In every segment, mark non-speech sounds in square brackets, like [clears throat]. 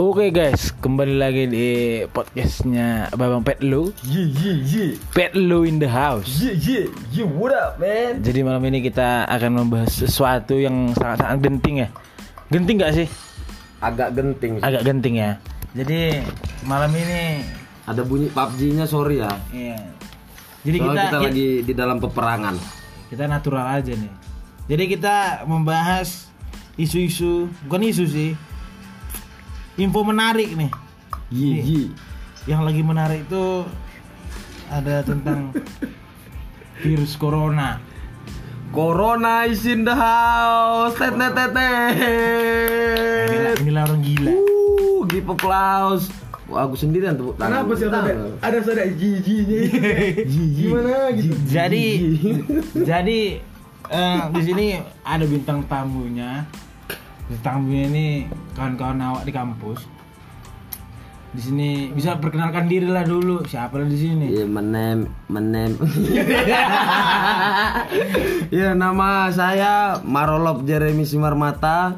Oke guys, kembali lagi di podcastnya Babang Petlu Yeah, yeah, yeah. Petlu in the house Yeah, yeah, yeah. What up, man? Jadi malam ini kita akan membahas sesuatu yang sangat-sangat genting ya Genting gak sih? agak genting sih. Agak genting ya Jadi malam ini ada bunyi PUBG-nya sorry ya iya. Jadi soalnya kita, kita, lagi di dalam peperangan kita natural aja nih Jadi kita membahas isu-isu Bukan isu sih Info menarik nih Yi, yi. yang lagi menarik itu ada tentang [laughs] virus corona. Corona is in the house tet tet tet Inilah, tet. inilah orang gila. Uh, give applause Wah, aku sendirian tepuk tangan. Kenapa sih ada ada ada giginya? Gimana gitu? Jadi jadi eh, di sini ada bintang tamunya. Tamunya ini kawan-kawan awak di kampus. Di sini bisa perkenalkan diri lah dulu. Siapa lah di sini? Iya, menem, menem. ya, nama saya Marolop Jeremy Simarmata.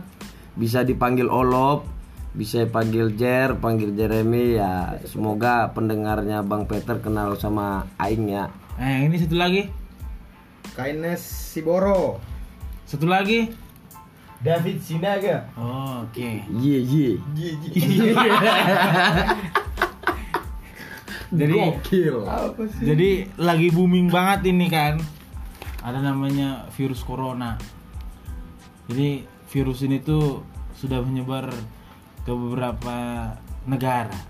Bisa dipanggil Olop, bisa panggil Jer, panggil Jeremy ya. Semoga pendengarnya Bang Peter kenal sama aing ya. Eh, ini satu lagi. Kindness Siboro. Satu lagi. David Sinaga. Oh, oke. Iya. Gigi. Jadi Gokil. Apa sih? Jadi lagi booming banget ini kan. Ada namanya virus corona. Jadi virus ini tuh sudah menyebar ke beberapa negara.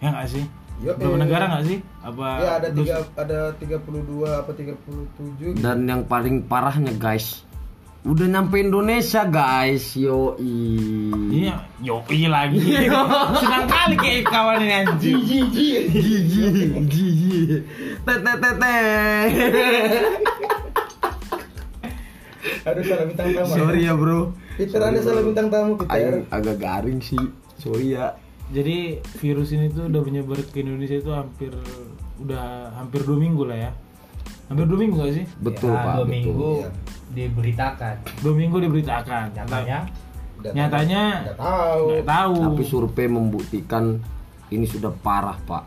Ya nggak sih? Yo, beberapa eh. negara nggak sih? Apa Ya ada tiga ada 32 apa 37 Dan yang paling parahnya guys, udah nyampe Indonesia guys, yo Iya, yo [laughs] iya lagi. Senang kali kayak kawan ini anjing. Gigi, gigi, tete tete. Aduh salah bintang tamu. Sorry ya bro, Peter ada salah bintang tamu Peter. Aing agak garing sih, sorry ya. Jadi virus ini tuh udah menyebar ke Indonesia itu hampir udah hampir dua minggu lah ya. Hampir dua minggu gak sih? Betul Ya, pak, dua betul. minggu Iya. Diberitakan Dua minggu diberitakan. nyatanya Udah Nyatanya Enggak tahu. nggak tahu. Tapi survei membuktikan ini sudah parah pak.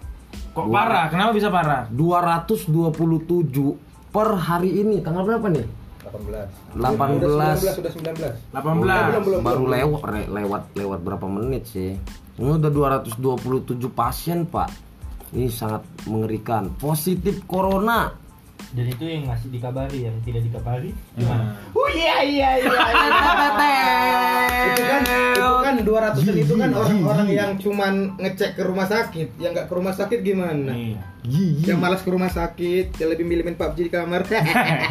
Kok parah? Kenapa bisa parah? 227 per hari ini, tanggal berapa nih? 18. 18. Sudah 19, sudah 19. 18. Belum, belum, Baru belum. lewat re- lewat lewat berapa menit sih? Ini udah 227 pasien pak. Ini sangat mengerikan. Positif corona. Dan itu yang masih dikabari yang tidak dikabari. Nah, oh iya iya iya. [laughs] Itu kan itu kan 200 itu kan orang-orang yang cuman ngecek ke rumah sakit. Yang nggak ke rumah sakit gimana? Iya. yang malas ke rumah sakit yang lebih milih main PUBG di kamar.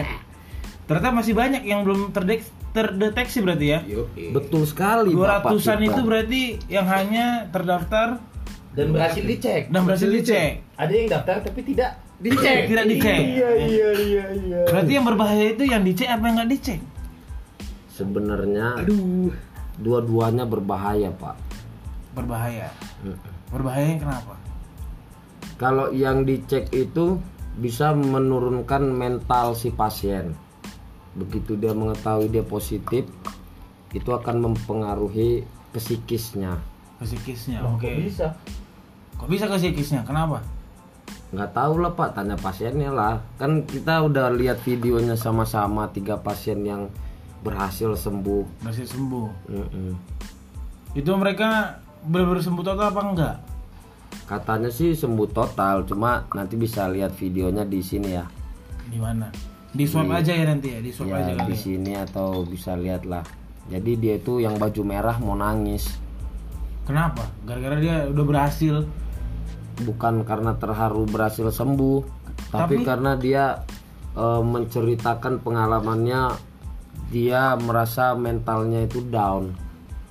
[laughs] Ternyata masih banyak yang belum terdek- terdeteksi berarti ya. Yo, Betul sekali Dua Bapak ratusan kita. itu berarti yang hanya terdaftar dan berhasil dicek. Dan berhasil dicek. ada yang daftar tapi tidak Dicek, tidak dicek. iya iya iya iya Berarti yang berbahaya itu yang dicek apa yang nggak dicek? Sebenarnya aduh dua-duanya berbahaya pak. Berbahaya. Berbahayanya kenapa? Kalau yang dicek itu bisa menurunkan mental si pasien. Begitu dia mengetahui dia positif, itu akan mempengaruhi psikisnya. Psikisnya. Loh, Oke. kok bisa Kok bisa ke psikisnya? Kenapa? Nggak tahu lah pak tanya pasiennya lah kan kita udah lihat videonya sama-sama tiga pasien yang berhasil sembuh Berhasil sembuh. Mm-mm. Itu mereka benar-benar sembuh total apa enggak? katanya sih sembuh total cuma nanti bisa lihat videonya di sini ya Di mana? Di swab aja ya nanti ya, di swab aja ya kali. di ya. sini atau bisa lihat lah jadi dia itu yang baju merah mau nangis Kenapa? Gara-gara dia udah berhasil. Bukan karena terharu berhasil sembuh Tapi- tapi, karena dia eh, menceritakan pengalamannya dia merasa mentalnya itu down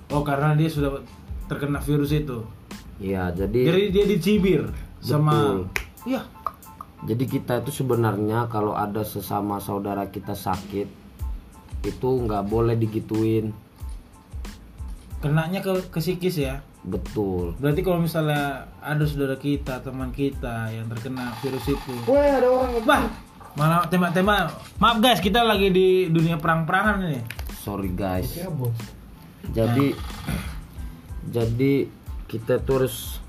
Oh, karena dia sudah terkena virus itu. ya jadi Jadi dia dicibir sama Betul. Iya. jadi kita itu sebenarnya kalau ada sesama saudara kita sakit itu nggak boleh digituin Kenanya ke ke psikis ya. Betul Berarti kalau misalnya ada saudara kita, teman kita yang terkena virus itu, Wah, ada orang bah, malah tema-tema. Maaf guys, kita lagi di dunia perang-perangan ini. sorry guys bos. jadi jadi kita terus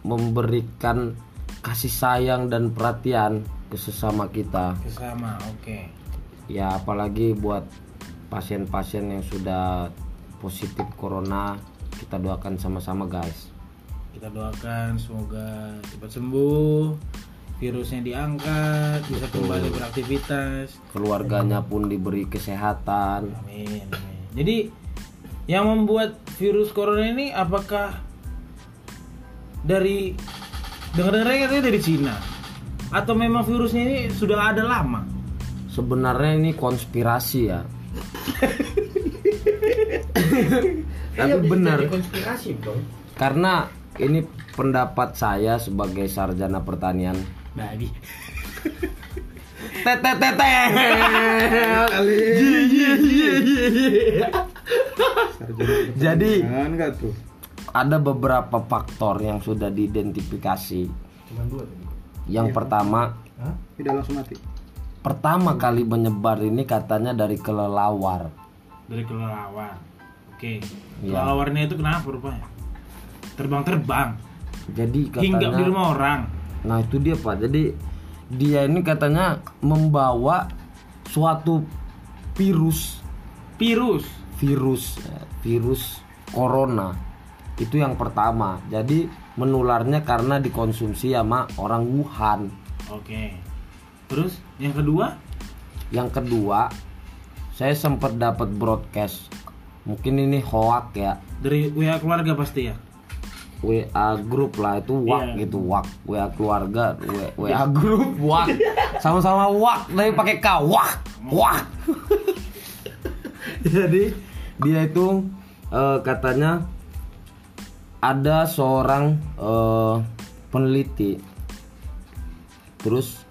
memberikan kasih sayang dan perhatian ke sesama kita Kesama, oke. ya apalagi buat pasien-pasien yang sudah positif corona kita doakan sama-sama guys Kita doakan semoga cepat sembuh, virusnya diangkat, bisa kembali beraktivitas. keluarganya pun diberi kesehatan Amin. amin. Jadi yang membuat virus corona ini apakah dari dengar-dengar katanya dari Cina atau memang virusnya ini sudah ada lama? sebenarnya ini konspirasi ya [laughs] tapi Iya, benar. konspirasi bro karena ini pendapat saya sebagai sarjana pertanian. Babi. tete tete jadi ada beberapa faktor yang sudah diidentifikasi. Cuma dua tadi. Yang pertama Hah? Tidak langsung mati. pertama kali menyebar ini katanya dari kelelawar. Dari kelelawar. Oke. Iya. Kelelawarnya itu kenapa rupanya? Terbang-terbang jadi hingga di katanya rumah orang. nah itu dia pak jadi dia ini katanya membawa suatu virus Virus. virus ya, virus corona itu yang pertama jadi menularnya karena dikonsumsi sama orang Wuhan Oke. Terus yang kedua? yang kedua saya sempat dapat broadcast mungkin ini hoak ya. Dari WA keluarga pasti ya. WA grup lah itu wak Iya. gitu wak. WA keluarga W- [laughs] WA grup wak. Sama-sama wak tapi pakai k wak wak. [laughs] Jadi? Dia itu eh, katanya ada seorang eh, peneliti. Terus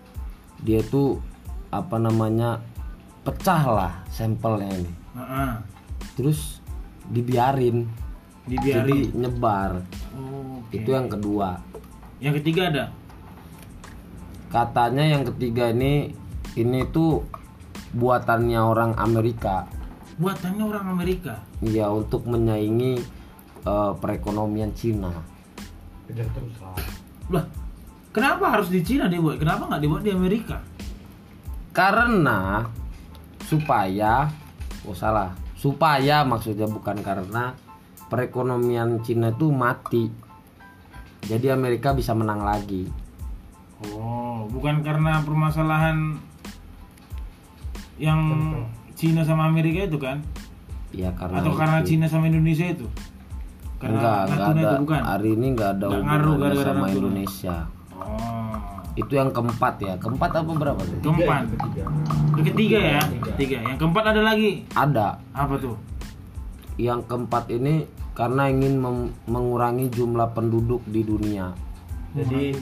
dia itu apa namanya pecah lah sampelnya ini. Heeh. Terus dibiarin jadi Dibiarin. nyebar Oh, oke. itu yang kedua Yang ketiga ada. katanya yang ketiga ini ini tuh buatannya orang Amerika Buatannya orang Amerika. ya untuk menyaingi eh, perekonomian Cina kejar terus lah Lah, kenapa harus di Cina dibuat? Kenapa nggak dibuat di Amerika? karena supaya oh salah supaya maksudnya bukan karena perekonomian Cina itu mati jadi Amerika bisa menang lagi Oh, bukan karena permasalahan yang Cina sama Amerika itu kan? ya karena Atau karena itu. Cina sama Indonesia itu? enggak enggak Natuna ada itu bukan? hari ini enggak ada Nggak ngaruh hubungannya sama Natuna. Indonesia Oh, itu yang keempat ya. Keempat apa berapa tuh? Keempat. ketiga Yang ketiga ya, ketiga. Yang keempat ada lagi. ada. Apa tuh? yang keempat ini karena ingin mem- mengurangi jumlah penduduk di dunia. Jadi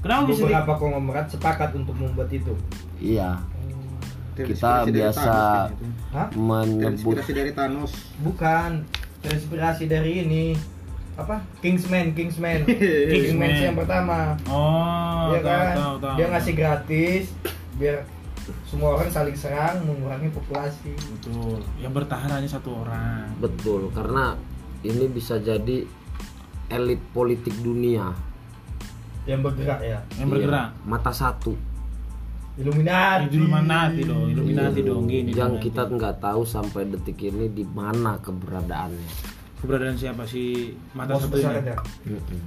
Kenapa bisa beberapa konglomerat sepakat untuk membuat itu? Iya. Kita biasa menyebut dari Thanos. bukan. Terinspirasi dari ini apa Kingsman Kingsman [laughs] Kingsman. Yang pertama Oh, ya tahu, kan tahu, tahu. dia ngasih gratis biar semua orang saling serang mengurangi populasi Betul. Yang bertahan hanya satu orang. betul karena ini bisa jadi elit politik dunia yang bergerak ya Yang bergerak. Iya, mata satu Illuminati Illuminati dong, Illuminati dong gini. yang Illuminati. kita nggak tahu sampai detik ini di mana keberadaannya keberadaan siapa si mata bos satu ini? Mm-mm.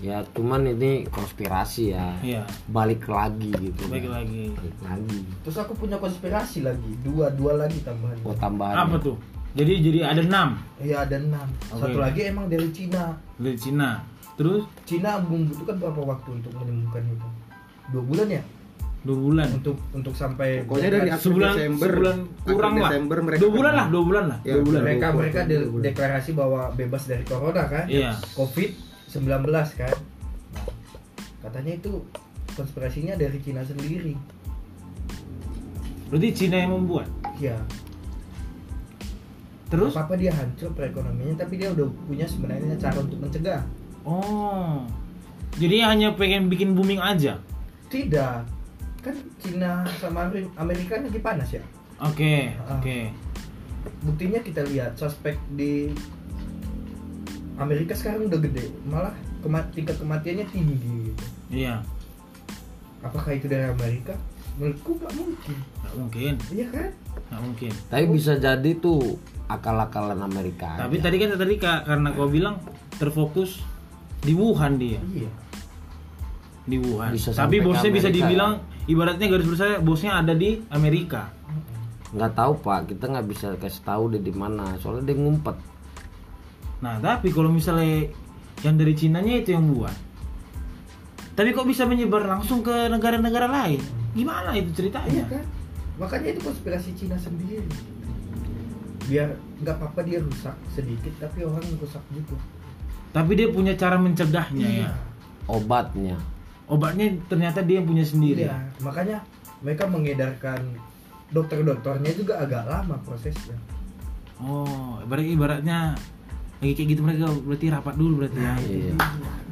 ya cuman ini konspirasi ya Iya. balik lagi gitu Baik lagi. balik lagi terus aku punya konspirasi lagi dua dua lagi tambahan oh tambahan Apa tuh? Jadi jadi ada enam Iya ada enam Oke. satu lagi emang dari Cina dari Cina. Terus Cina membutuhkan berapa waktu untuk menyembuhkan itu dua bulan ya dua bulan. untuk untuk sampai Pokoknya dari akhir Sebulan Desember, sebulan kurang akhir lah. Desember mereka dua bulan lah, dua bulan lah. Ya, dua bulan. mereka Dua mereka de- deklarasi bahwa bebas dari corona kan Iya. covid 19 kan Nah, katanya itu konspirasinya dari Cina sendiri Berarti Cina yang membuat. ya Terus? apa dia hancur perekonomiannya tapi dia udah punya sebenarnya cara untuk mencegah Oh. Jadi hanya pengen bikin booming aja. tidak kan Cina sama Amer- Amerika lagi panas ya Oke, Ah. oke. buktinya kita lihat suspek di Amerika sekarang udah gede, malah kema- tingkat kematiannya tinggi gitu. Iya, Apakah itu dari Amerika? Menurutku nggak mungkin. nggak mungkin, Iya kan? nggak mungkin. Tapi bisa jadi tuh akal-akalan Amerika. Tapi aja. tadi kan tadi Kak, karena kau bilang terfokus di Wuhan dia, Iya. di Wuhan. Bisa Tapi bosnya bisa dibilang ibaratnya garis besar bosnya ada di Amerika. nggak tahu pak, kita nggak bisa kasih tahu dia di mana. Soalnya dia ngumpet. Nah, tapi kalau misalnya yang dari Cinanya itu yang buat. Tapi kok bisa menyebar langsung ke negara-negara lain? Gimana itu Iya ceritanya? kan? Makanya itu konspirasi Cina sendiri. Biar nggak apa-apa dia rusak sedikit, tapi orang rusak juga. Tapi dia punya cara mencegahnya Iya. ya. Obatnya. Obatnya ternyata dia yang punya sendiri. Iya, makanya mereka mengedarkan dokter-dokternya juga agak lama prosesnya. Oh, ibarat ibaratnya lagi kayak gitu mereka berarti rapat dulu berarti ya. Iya.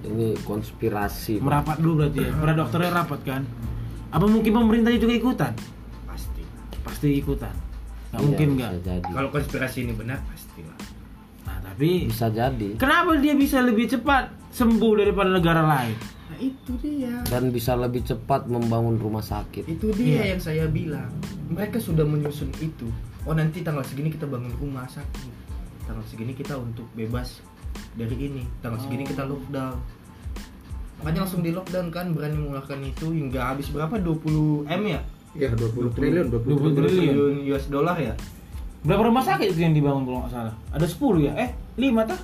Ini konspirasi. Merapat dulu berarti ya. Para dokternya rapat kan. Apa mungkin pemerintah juga ikutan? Pasti. Pasti ikutan. Nggak Iya, mungkin nggak. Kalau konspirasi ini benar pastilah. Nah, tapi Bisa jadi. kenapa dia bisa lebih cepat sembuh daripada negara lain? Itu dia. Dan bisa lebih cepat membangun rumah sakit. Itu dia Iya. yang saya bilang. Mereka sudah menyusun itu. Oh nanti tanggal segini kita bangun rumah sakit. Tanggal segini kita untuk bebas dari ini. Tanggal segini kita lockdown. Makanya langsung di lockdown kan berani mengeluarkan itu hingga habis berapa 20 m ya? Ya 20 triliun, 20 triliun. Triliun US dollar ya? Berapa rumah sakit itu yang dibangun kalau nggak salah? Ada 10 ya? Eh, 5 tah?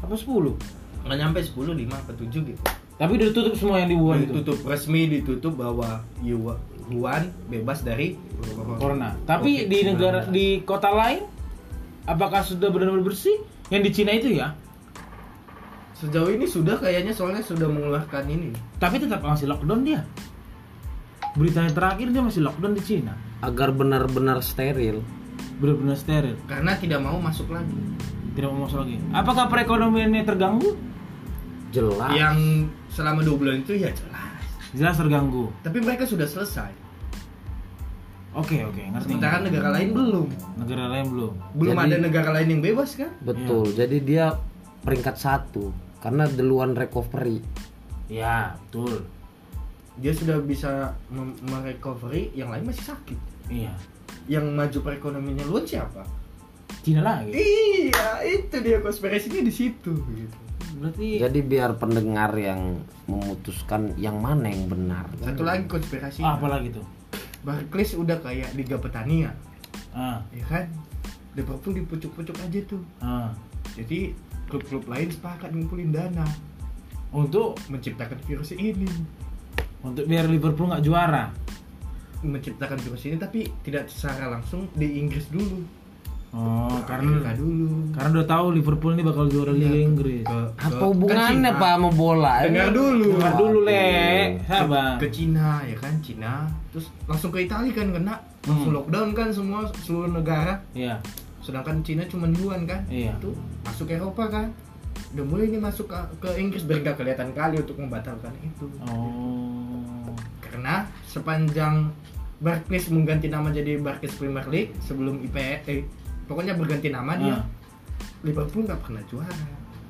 Apa 10? Nggak nyampe 10, 5 apa 7 gitu. Tapi udah ditutup semua yang di Wuhan itu. Ditutup resmi ditutup bahwa Wuhan bebas dari Corona. Tapi Oke, di 19. negara di kota lain apakah sudah benar-benar bersih? Yang di Cina itu ya. Sejauh ini sudah kayaknya soalnya sudah mengeluarkan ini. Tapi tetap masih lockdown dia. Berita yang terakhir dia masih lockdown di Cina. Agar benar-benar steril. Benar-benar steril. Karena tidak mau masuk lagi. Tidak mau masuk lagi. Apakah perekonomiannya terganggu? Jelas. Yang selama dua bulan itu ya jelas. Jelas terganggu. Tapi mereka sudah selesai. Oke, oke, ngerti. Sementara negara lain belum. negara lain belum. Belum Jadi- ada negara lain yang bebas kan? Betul. Jadi dia peringkat satu karena duluan recovery. Ya, betul. Dia sudah bisa mem- merecovery, yang lain masih sakit. Iya. Yang maju perekonomiannya luar siapa? Cina lagi. Iya, itu dia konspirasinya di situ. Gitu. Berarti Jadi biar pendengar yang memutuskan yang mana yang benar. Satu lagi konspirasi. ah, apa lagi tuh? Barclays udah kayak Liga Petania, Ah, ya kan? Liverpool di pucuk-pucuk aja tuh. ah. Jadi klub-klub lain sepakat ngumpulin dana Untuk menciptakan virus ini, untuk biar Liverpool nggak juara. menciptakan virus ini tapi tidak secara langsung di Inggris dulu, Oh, Ke karena Amerika dulu. karena udah tahu Liverpool ini bakal juara Liga Iya, Inggris. ke- Apa ke- hubungannya ke Cina. Pak sama bola? Dengar dulu. Dengar dulu, Le. Ke, Sabar. ke Cina ya kan, Cina. Terus langsung ke Italia kan kena langsung Hmm. lockdown kan semua seluruh negara. Iya. Sedangkan Cina cuma Yuan kan. Iya. Itu masuk Eropa kan. Udah mulai ini masuk ke, ke Inggris nggak kelihatan kali untuk membatalkan itu. Oh. Karena sepanjang Barclays mengganti nama jadi Barclays Premier League sebelum IPE eh, pokoknya berganti nama dia Ah. Liverpool nggak pernah juara.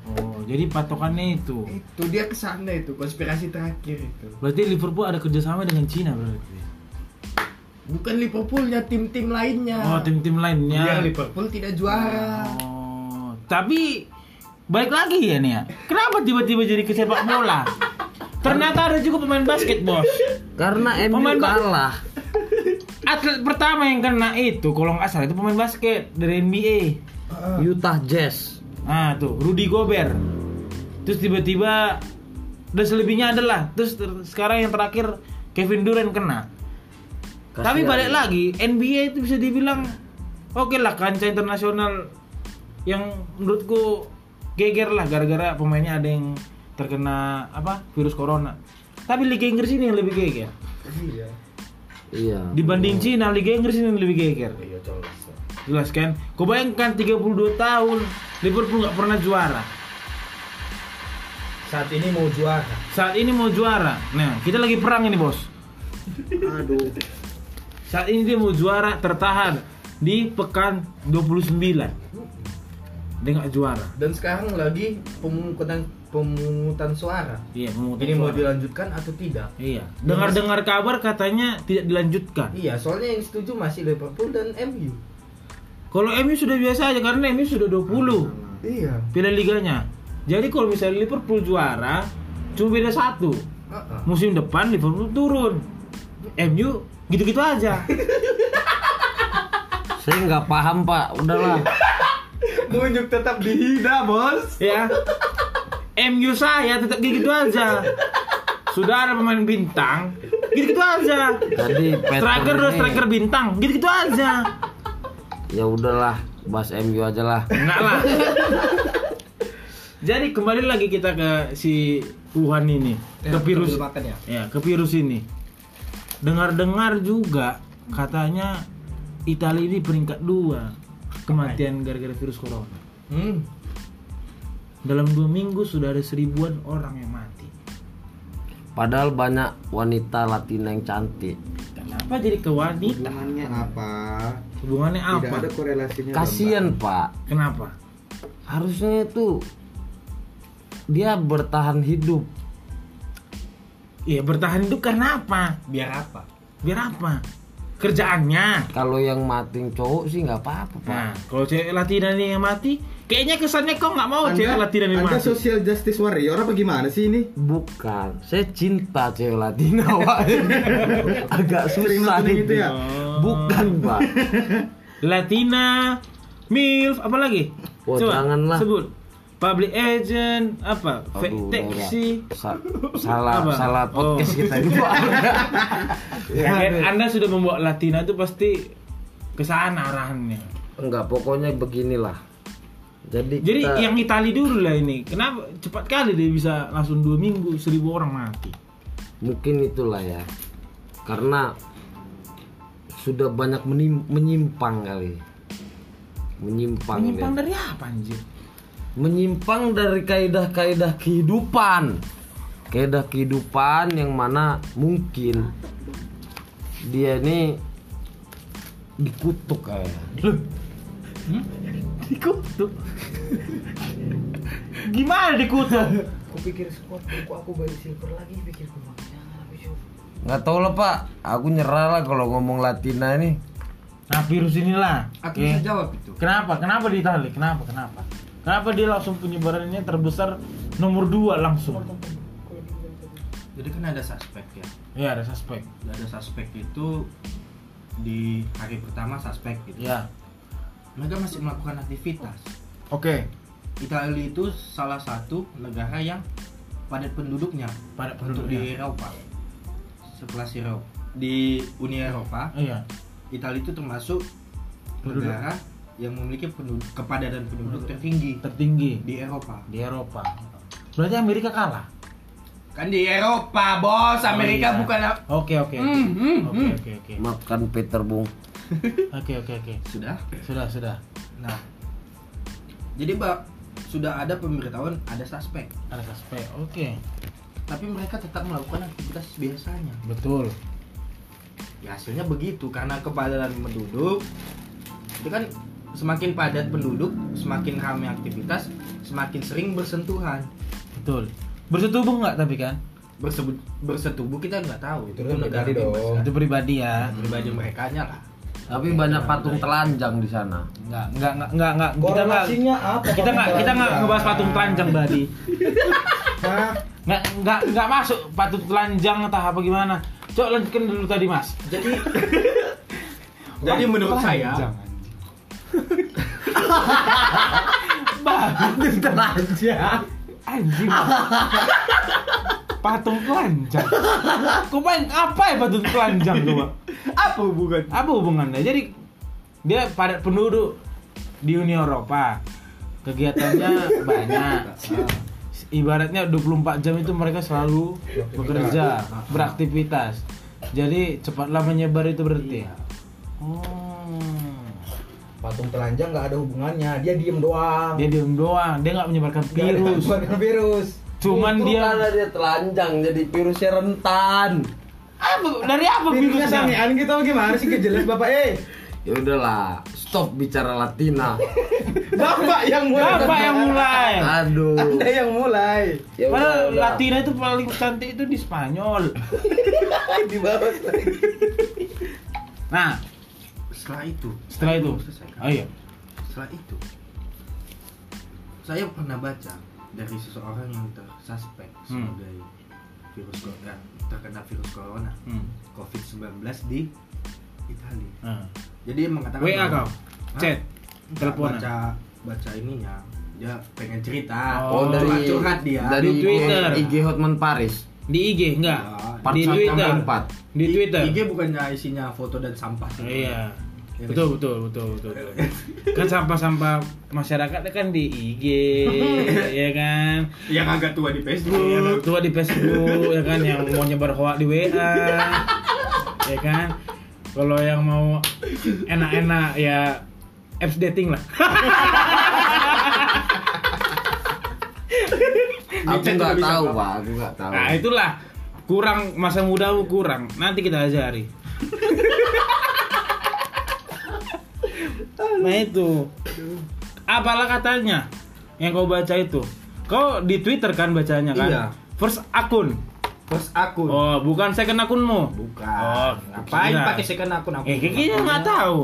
Oh, jadi patokannya itu. Itu dia ke sana itu konspirasi terakhir itu. Berarti Liverpool ada kerjasama dengan Cina berarti. Bukan Liverpoolnya tim-tim lainnya. Oh, tim-tim lainnya. Biar Liverpool tidak juara. Oh, tapi balik lagi ya nih ya. Kenapa tiba-tiba jadi ke sepak bola? [laughs] Ternyata ada juga pemain basket, Bos. Karena MU Pemain ba- kalah. Atlet pertama yang kena itu kalau nggak salah itu pemain basket dari NBA. Utah Jazz. Ah, tuh Rudy Gobert. Terus tiba-tiba dan selebihnya adalah terus ter- sekarang yang terakhir Kevin Durant kena. Tapi Kasihan. balik lagi, NBA itu bisa dibilang oke lah kancah internasional yang menurutku geger lah gara-gara pemainnya ada yang terkena apa virus corona. Tapi Liga Inggris ini yang lebih geger Iya. Iya. dibanding Cina. Liga Inggris ini lebih geger. Iya jelas. Jelas kan? Kau bayangkan 32 tahun Liverpool nggak pernah juara. Saat ini mau juara. Saat ini mau juara. Nah, kita lagi perang ini, Bos. Aduh. Saat ini dia mau juara tertahan di pekan 29. dia nggak juara Dan sekarang lagi pemungutan pemungutan suara. iya pemungutan Ini mau suara. dilanjutkan atau tidak? iya dengar-dengar kabar katanya tidak dilanjutkan Iya, soalnya yang setuju masih Liverpool dan MU. kalau MU sudah biasa aja karena MU sudah 20 Iya. piala liganya jadi kalau misalnya Liverpool juara cuma beda satu Heeh. musim depan Liverpool turun MU gitu-gitu aja [laughs] Saya nggak paham pak, udahlah. Munjuk tetap dihina, Bos. ya MU saya tetap gitu aja sudah ada pemain bintang gitu-gitu aja Peter striker udah ini- striker bintang gitu-gitu aja Ya udahlah, bahas MU aja lah. enggak lah. Jadi kembali lagi kita ke si Wuhan ini ke virus. makan ya. ya ke virus ini. Dengar-dengar juga katanya Italia ini peringkat dua kematian. gara-gara virus corona. Hmm. Dalam dua minggu sudah ada seribuan orang yang mati Padahal banyak wanita Latina yang cantik. kenapa jadi ke wanita Hubungannya apa? hubungannya Tidak apa ada korelasinya. Kasian pak, kenapa harusnya itu dia bertahan hidup. Iya bertahan hidup karena apa Biar apa? biar apa kerjaannya Kalau yang mati cowok sih nggak apa-apa pak. nah kalau cewek Latina nih yang mati kayaknya kesannya kok nggak mau cewek Latina nih Anda social justice warrior apa gimana sih ini? Bukan, saya cinta cewek Latina [laughs] pak. Agak Sering susah nih. gitu ya? Bukan pak. [laughs] Latina milf apa lagi Oh, janganlah. sebut public agent apa fake Aduh, taxi. Sa- salah Apa? salah podcast Oh. kita ini pak. [laughs] ya, anda sudah membawa Latina itu pasti ke sana arahannya Enggak, pokoknya beginilah. Jadi, jadi kita- yang Itali dulu lah ini kenapa cepat kali dia bisa langsung dua minggu seribu orang mati mungkin itulah ya. Karena sudah banyak menim- menyimpang kali. Menyimpang. menyimpang dia. dari apa anjir menyimpang dari kaidah-kaidah kehidupan. Kaidah kehidupan yang mana mungkin dia ini dikutuk kayak. Hmm? Dikutuk. [laughs] Gimana dikutuk? Aku pikir squad aku aku balik silver lagi pikirku makanya. Nggak tahu lah pak, aku nyerah lah kalau ngomong Latina ini. Nah virus inilah. Aku Oke. bisa jawab itu. Kenapa? Kenapa di Itali? Kenapa? Kenapa? Kenapa dia langsung penyebarannya terbesar nomor 2 langsung? Jadi kan ada suspek ya. Ya ada suspek. Ada suspek itu di hari pertama suspek gitu. Ya. Mereka masih melakukan aktivitas. Oke. Italia itu salah satu negara yang padat penduduknya Pada untuk di. Eropa. Sekelas Eropa. Di Uni Eropa, Iya. Italia itu termasuk Penduduk. negara yang memiliki penduduk kepadatan penduduk tertinggi Tertinggi di Eropa. di Eropa. Berarti Amerika kalah. Kan di Eropa, bos. Amerika Oh, iya. bukan Oke oke. oke. Hmm, hmm, Oke hmm. oke oke. Makan Peter Bung. [laughs] Oke oke oke. sudah. Sudah sudah. Nah, jadi bak sudah ada pemberitahuan ada suspek, Ada suspek. Oke. tapi mereka tetap melakukan aktivitas biasanya. Betul. Ya hasilnya begitu karena kepadatan penduduk itu kan semakin padat penduduk, semakin ramai aktivitas, semakin sering bersentuhan. Betul. Bersetubuh nggak tapi kan? Bersebut bersetubuh kita nggak tahu Itu kan pribadi bebas dong. ya. Itu pribadi ya. pribadi mereka nya lah. Tapi banyak patung telanjang di sana. Nggak nggak nggak nggak nggak. Kita nggak Korelasinya apa? kita nggak kita nggak ngebahas patung telanjang tadi. Hah? Nggak nggak nggak masuk patung telanjang atau apa gimana. Coba lanjutkan dulu tadi mas. Jadi [laughs] jadi menurut saya. [laughs] Patung telanjang. Anjing. [laughs] Patung telanjang. Kau main apa ya patung telanjang coba? apa hubungan? Apa hubungannya? Jadi dia padat penduduk di Uni Eropa. Kegiatannya banyak. Ibaratnya 24 jam itu mereka selalu bekerja, beraktivitas. Jadi cepatlah menyebar itu berarti. Oh. Patung telanjang nggak ada hubungannya. Dia diem doang. Dia diem doang, dia nggak menyebarkan virus. hubungan virus. Cuman Itu dia karena dia telanjang jadi virusnya rentan. apa dari apa Virusnya sangean gitu gimana sih kejelas bapak eh? Ya udahlah, stop bicara Latina. [laughs] Bapak yang mulai. Bapak yang mulai. Aduh. Anda yang mulai. Ya Padahal udah. Latina itu paling cantik itu di Spanyol. [laughs] Di bawah lagi. Nah, Setelah itu, setelah itu. Selesai? Oh iya. Setelah itu, saya pernah baca dari seseorang yang tersuspek Hmm. sebagai virus corona, terkena virus corona Hmm. COVID-19 di Italia. Nah. Jadi mengatakan WA kau? Chat? Teleponan? baca baca ininya dia pengen cerita Oh, curhat- curhat dia dari Di Twitter. IG Hotman Paris. Di IG enggak? Ya, di Twitter. sampai empat. Di Twitter. IG bukannya isinya foto dan sampah Iya. Iya, Betul, betul, betul, betul, betul. Kan sampah-sampah masyarakat kan di IG, [laughs] ya kan? yang agak tua di Facebook Yang tua di Facebook, ya kan? Yang mau nyebar hoax di WA, ya kan? Kalau yang mau enak-enak ya apps dating lah. [laughs] Aku nggak tahu Pak. pak, aku nggak tahu. Nah itulah kurang masa mudamu kurang. Nanti kita ajari. [laughs] nah itu. Apalah katanya yang kau baca itu? Kau di Twitter kan bacanya kan? Iya. First akun. First akun Oh, bukan second akunmu. bukan Oh, ngapain kira. pakai second akun aku Eh, kayaknya nggak tahu.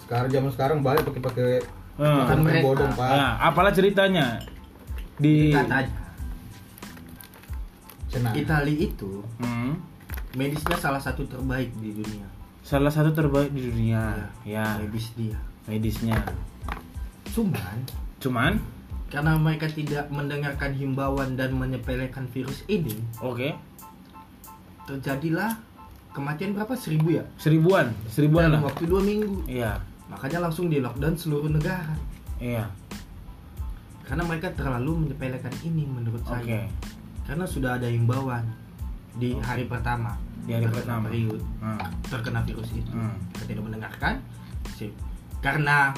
Sekarang zaman sekarang balik pakai pakai Hmm. Kan bodong pak. Nah, apalah ceritanya di Senang. Italia itu Hmm. medisnya salah satu terbaik di dunia salah satu terbaik di dunia. Ya, medis dia medisnya. cuman Cuman, karena mereka tidak mendengarkan himbauan dan menyepelekan virus ini oke, terjadilah kematian berapa seribu ya seribuan, seribuan dalam lah. waktu dua minggu Iya, makanya langsung di lockdown seluruh negara iya. karena mereka terlalu menyepelekan ini menurut Oke. saya karena sudah ada himbauan di hari pertama Di hari terkena pertama. periode Hmm. terkena virus itu Hmm. Tidak mendengarkan sip. Karena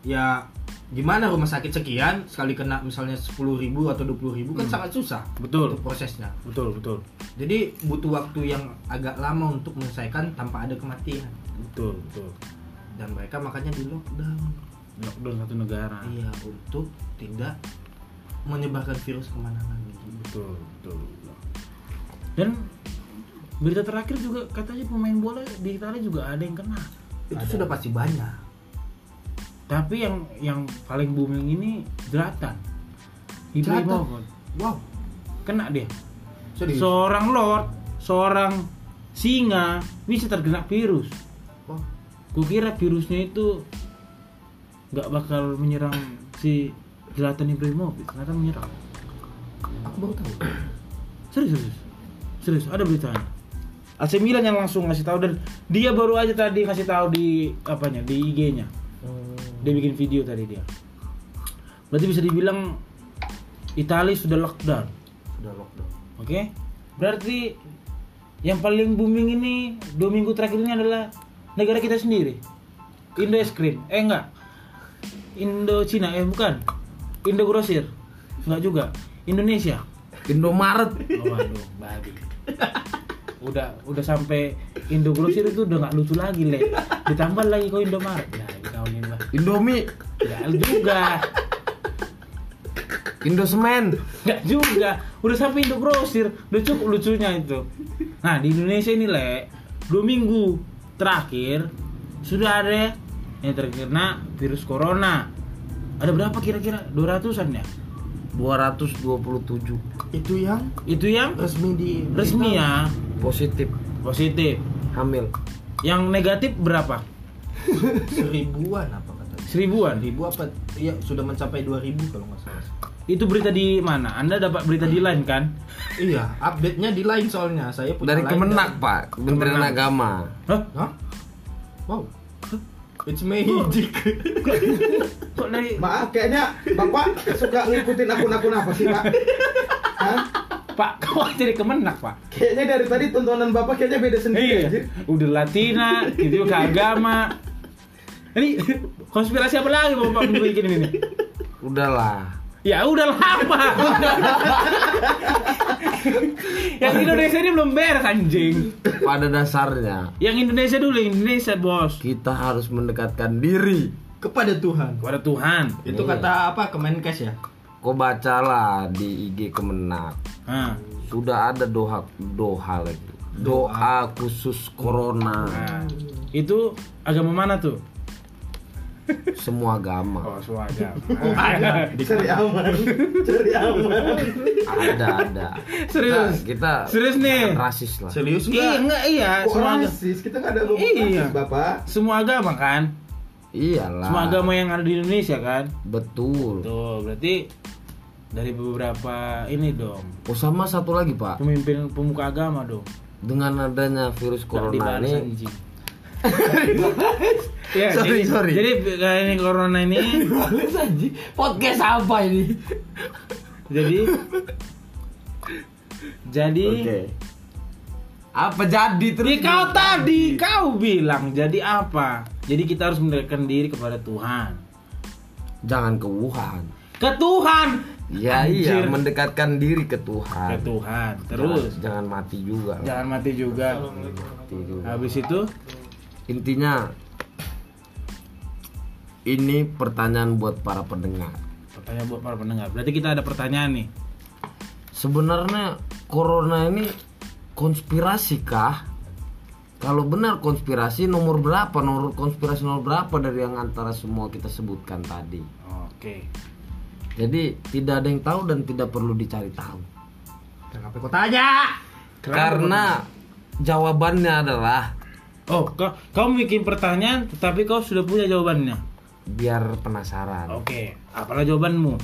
ya gimana rumah sakit sekian sekali kena misalnya 10.000 ribu atau 20.000 ribu kan Hmm. sangat susah Betul. untuk prosesnya Betul, betul. jadi butuh waktu yang agak lama untuk menyelesaikan tanpa ada kematian Betul, betul. dan mereka makanya di lockdown Lockdown satu negara. iya untuk tidak menyebarkan virus ke mana-mana Betul, betul, betul. Dan berita terakhir juga katanya pemain bola di Italia juga ada yang kena. itu sudah pasti banyak Tapi yang yang paling booming ini Zlatan. Ibrahimovic. wow Kena dia. serius Seorang lord, seorang singa bisa terkena virus. Wow. Kukira virusnya itu nggak bakal menyerang si Zlatan Ibrahimovic, ternyata menyerang. aku baru tahu Serius, serius. Serius, ada beritanya. AC Milan yang langsung ngasih tahu dan dia baru aja tadi ngasih tahu di apanya di IG-nya. Dia bikin video tadi dia. Berarti bisa dibilang Italia sudah lockdown, sudah lockdown oke? Berarti yang paling booming ini dua minggu terakhir ini adalah negara kita sendiri. Indo es krim, eh enggak. Indo Cina, eh bukan. Indo Grosir, enggak juga. Indonesia. Indomaret. Oh, waduh, babi. Udah udah sampai Indo Grosir itu udah nggak lucu lagi, Le. Ditambah lagi kau Indomaret. Ya, dikaunin lah. Indomie. Ya, juga. Indosemen. Nggak juga. Udah sampai Indo Grosir. Udah cukup lucunya itu. Nah, di Indonesia ini, Le, dua minggu terakhir sudah ada yang terkena virus corona. Ada berapa kira-kira? 200-an ya? 227 itu yang Itu yang resmi di resmi ya positif positif. hamil. Yang negatif berapa? [laughs] seribuan apa katanya Seribuan. ribu apa iya sudah mencapai 2000 kalau nggak salah Itu berita di mana? Anda dapat berita di line kan? iya update nya di lain soalnya saya punya Dari line Kemenak, dan- Pak. Kementerian Kemenak. Agama. Hah? Hah? wow it's magic [laughs] Kok dari Maaf, kayaknya Bapak suka ngikutin akun-akun apa sih, Pak? Hah? Pak? Kok jadi kemenak, Pak? Kayaknya dari tadi tontonan Bapak kayaknya beda sendiri Iya. anjir. Udah Latina, itu ke agama. Ini konspirasi apa lagi Bapak bikin ini? Udahlah. Ya udah lama. [laughs] [laughs] yang Indonesia ini belum beres anjing. pada dasarnya Yang Indonesia dulu, Indonesia bos. kita harus mendekatkan diri Kepada Tuhan. Kepada Tuhan. Itu Iya. kata apa Kemenkes ya? kau bacalah di IG Kemenak Nah, sudah ada doa doa lagi doa khusus corona nah. itu agama mana tuh? Semua agama Oh, suaga. [laughs] Cari aman, cari aman. ada ada Serius? kita, kita Serius nih? rasis lah Serius Iya, enggak? enggak iya, Kok semua agama. rasis? Kita nggak ada ngomong Iya. rasis, Bapak. Semua agama kan? iyalah Semua agama yang ada di Indonesia kan? betul Tuh, berarti dari beberapa ini dong. oh sama satu lagi pak Pemimpin pemuka agama dong. dengan adanya virus corona ini anjing. Ya, [laughs] Sorry, jadi, sorry. Jadi kayak ini corona ini [laughs] podcast apa ini jadi jadi oke apa jadi terus Ya, kau tadi kau bilang jadi apa? Jadi kita harus mendekatkan diri kepada Tuhan. jangan ke Wuhan Ke Tuhan. ya iya Anjir. mendekatkan diri ke Ke Tuhan Tuhan. Terus jangan, jangan mati juga jangan mati juga. Mati juga. Habis itu intinya ini pertanyaan buat para pendengar pertanyaan buat para pendengar. Berarti kita ada pertanyaan nih. sebenarnya corona ini konspirasi kah kalau benar konspirasi nomor berapa nomor konspirasi nomor berapa dari yang antara semua kita sebutkan tadi Oke. jadi tidak ada yang tahu dan tidak perlu dicari tahu Kenapa kau tanya? karena jawabannya adalah Oh, kau, kau bikin pertanyaan tetapi kau sudah punya jawabannya. biar penasaran Oke, apalah jawabanmu?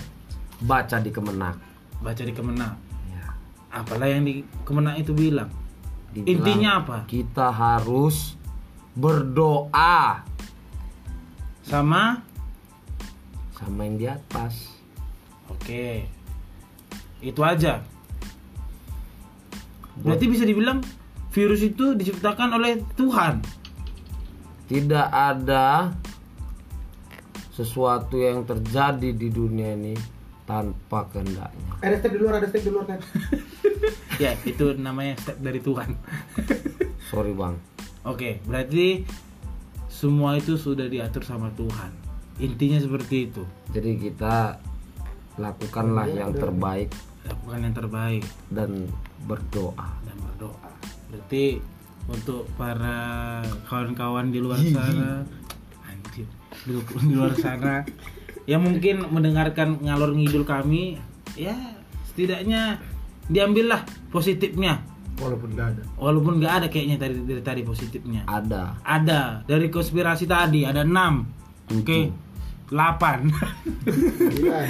baca di kemenak Baca di Kemenak. ya. Apalah yang di Kemenak itu bilang? Dibilang Intinya apa? kita harus berdoa Sama sama yang di atas Oke. Itu aja. Berarti bisa dibilang virus itu diciptakan oleh Tuhan. tidak ada sesuatu yang terjadi di dunia ini tanpa kehendaknya Ada step di luar, ada step di luar kan. [laughs] Ya, itu namanya step dari Tuhan. [laughs] sorry bang Oke, berarti semua itu sudah diatur sama Tuhan. Intinya seperti itu. jadi kita lakukanlah yang terbaik Lakukan yang terbaik dan berdoa dan berdoa. Berarti untuk para kawan-kawan di luar sana, anjir, di, luar sana yang mungkin mendengarkan ngalor ngidul kami, ya setidaknya diambillah positifnya. Walaupun nggak ada. Walaupun nggak ada kayaknya tadi dari tadi positifnya. ada Ada dari konspirasi tadi ada 6. Oke. 8. Sembilan.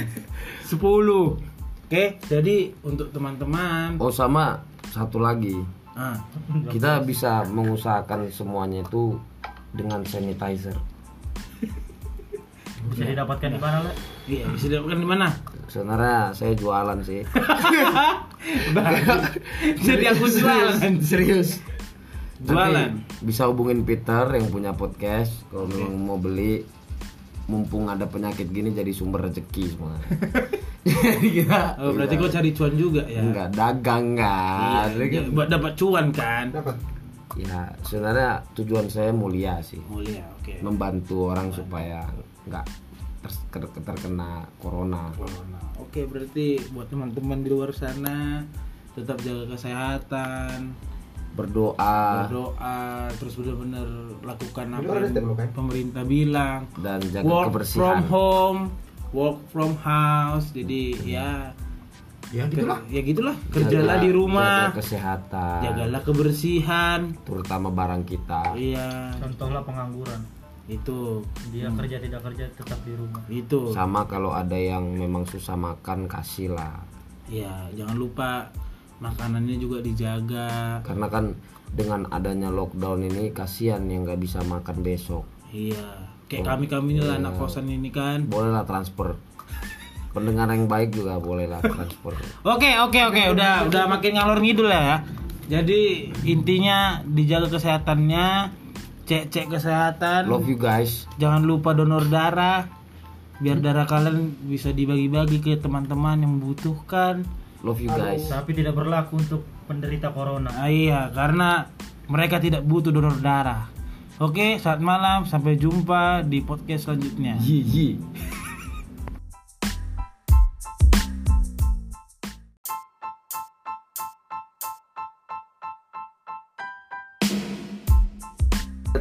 [laughs] 10. Oke, jadi untuk teman-teman oh sama satu lagi ah, kita bisa mengusahakan semuanya itu dengan sanitizer [laughs] Bisa didapatkan di mana, Le? iya bisa didapatkan di mana? sebenarnya saya jualan sih [laughs] [laughs] Jadi aku jualan. serius Jualan. Nanti bisa hubungin Peter yang punya podcast kalau memang mau beli mumpung ada penyakit gini jadi sumber rezeki semua [laughs] jadi kita Oh, berarti kau cari cuan juga ya? enggak dagang Iya, enggak iya, buat dapat cuan kan? Dapat. ya sebenarnya tujuan saya mulia sih Mulia, oke. membantu orang supaya nggak ter- ter- terkena corona Corona. Oke, berarti buat teman-teman di luar sana tetap jaga kesehatan, berdoa berdoa, terus benar-benar lakukan apa yang pemerintah bilang. dan jaga Work from kebersihan home, work from house. Jadi ya Ya gitulah. ya gitulah. Kerjalah Jaga- di rumah, jaga kesehatan jagalah kebersihan. terutama barang kita Iya, Contohlah pengangguran. itu. Dia kerja tidak kerja tetap di rumah. Itu. sama kalau ada yang memang susah makan kasih lah Ya, jangan lupa makanannya juga dijaga. karena kan dengan adanya lockdown ini kasihan yang nggak bisa makan besok Iya. Kayak kami-kami ini lah anak kosan ini kan. bolehlah transfer pendengar yang baik juga bolehlah transfer [laughs] Oke, oke, oke, udah udah makin ngalor ngidul ya. Jadi intinya dijaga kesehatannya, cek-cek kesehatan. love you guys Jangan lupa donor darah biar darah kalian bisa dibagi-bagi ke teman-teman yang membutuhkan. Love you guys. Tapi tidak berlaku untuk penderita corona. Ah, iya, karena mereka tidak butuh donor darah. Oke, saat malam sampai jumpa di podcast selanjutnya. Yi yi.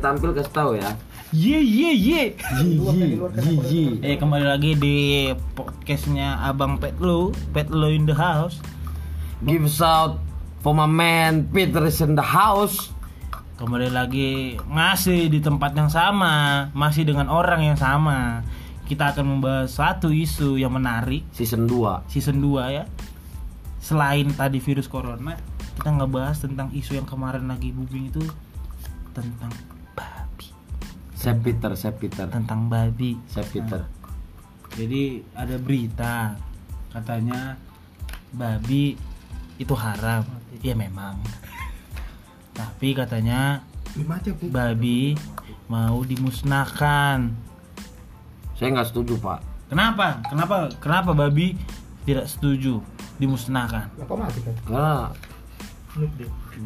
tampil kasih tahu ya. Ye ye ye. Yi yi yi. Eh kembali lagi di podcastnya Abang Petlo, Petlo in the house. Give out for my man Peter is in the house. Kembali lagi masih di tempat yang sama, masih dengan orang yang sama. Kita akan membahas satu isu yang menarik Season 2 season 2 ya. Selain tadi virus corona, kita ngebahas tentang isu yang kemarin lagi booming itu tentang Saya Peter, saya Peter. tentang babi. Saya Peter. Jadi ada berita katanya babi itu haram. Ya memang. [laughs] Tapi katanya babi mau dimusnahkan. Saya nggak setuju pak. Kenapa? Kenapa? Kenapa babi tidak setuju dimusnahkan? Apa mati kan? Karena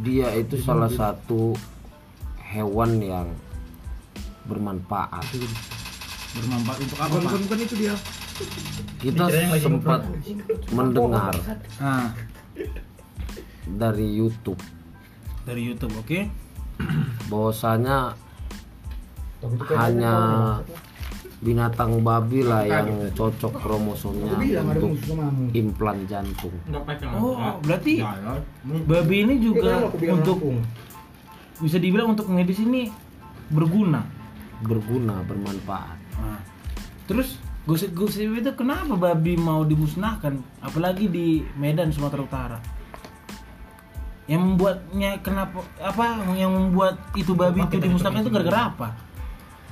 dia itu salah satu hewan yang bermanfaat. Bermanfaat untuk apa, Bukan bukan itu dia. Kita sempat mendengar Nah, dari YouTube dari YouTube, oke? bahwasanya itu kayak hanya binatang babi lah yang cocok kromosomnya untuk implan jantung. Oh, berarti babi ini juga Itu kan untuk bisa dibilang untuk medis ini berguna. Berguna, bermanfaat. Nah, terus gosip-gosip itu kenapa babi mau dimusnahkan apalagi di Medan Sumatera Utara yang membuatnya kenapa apa yang membuat itu babi itu dimusnahkan itu gara-gara apa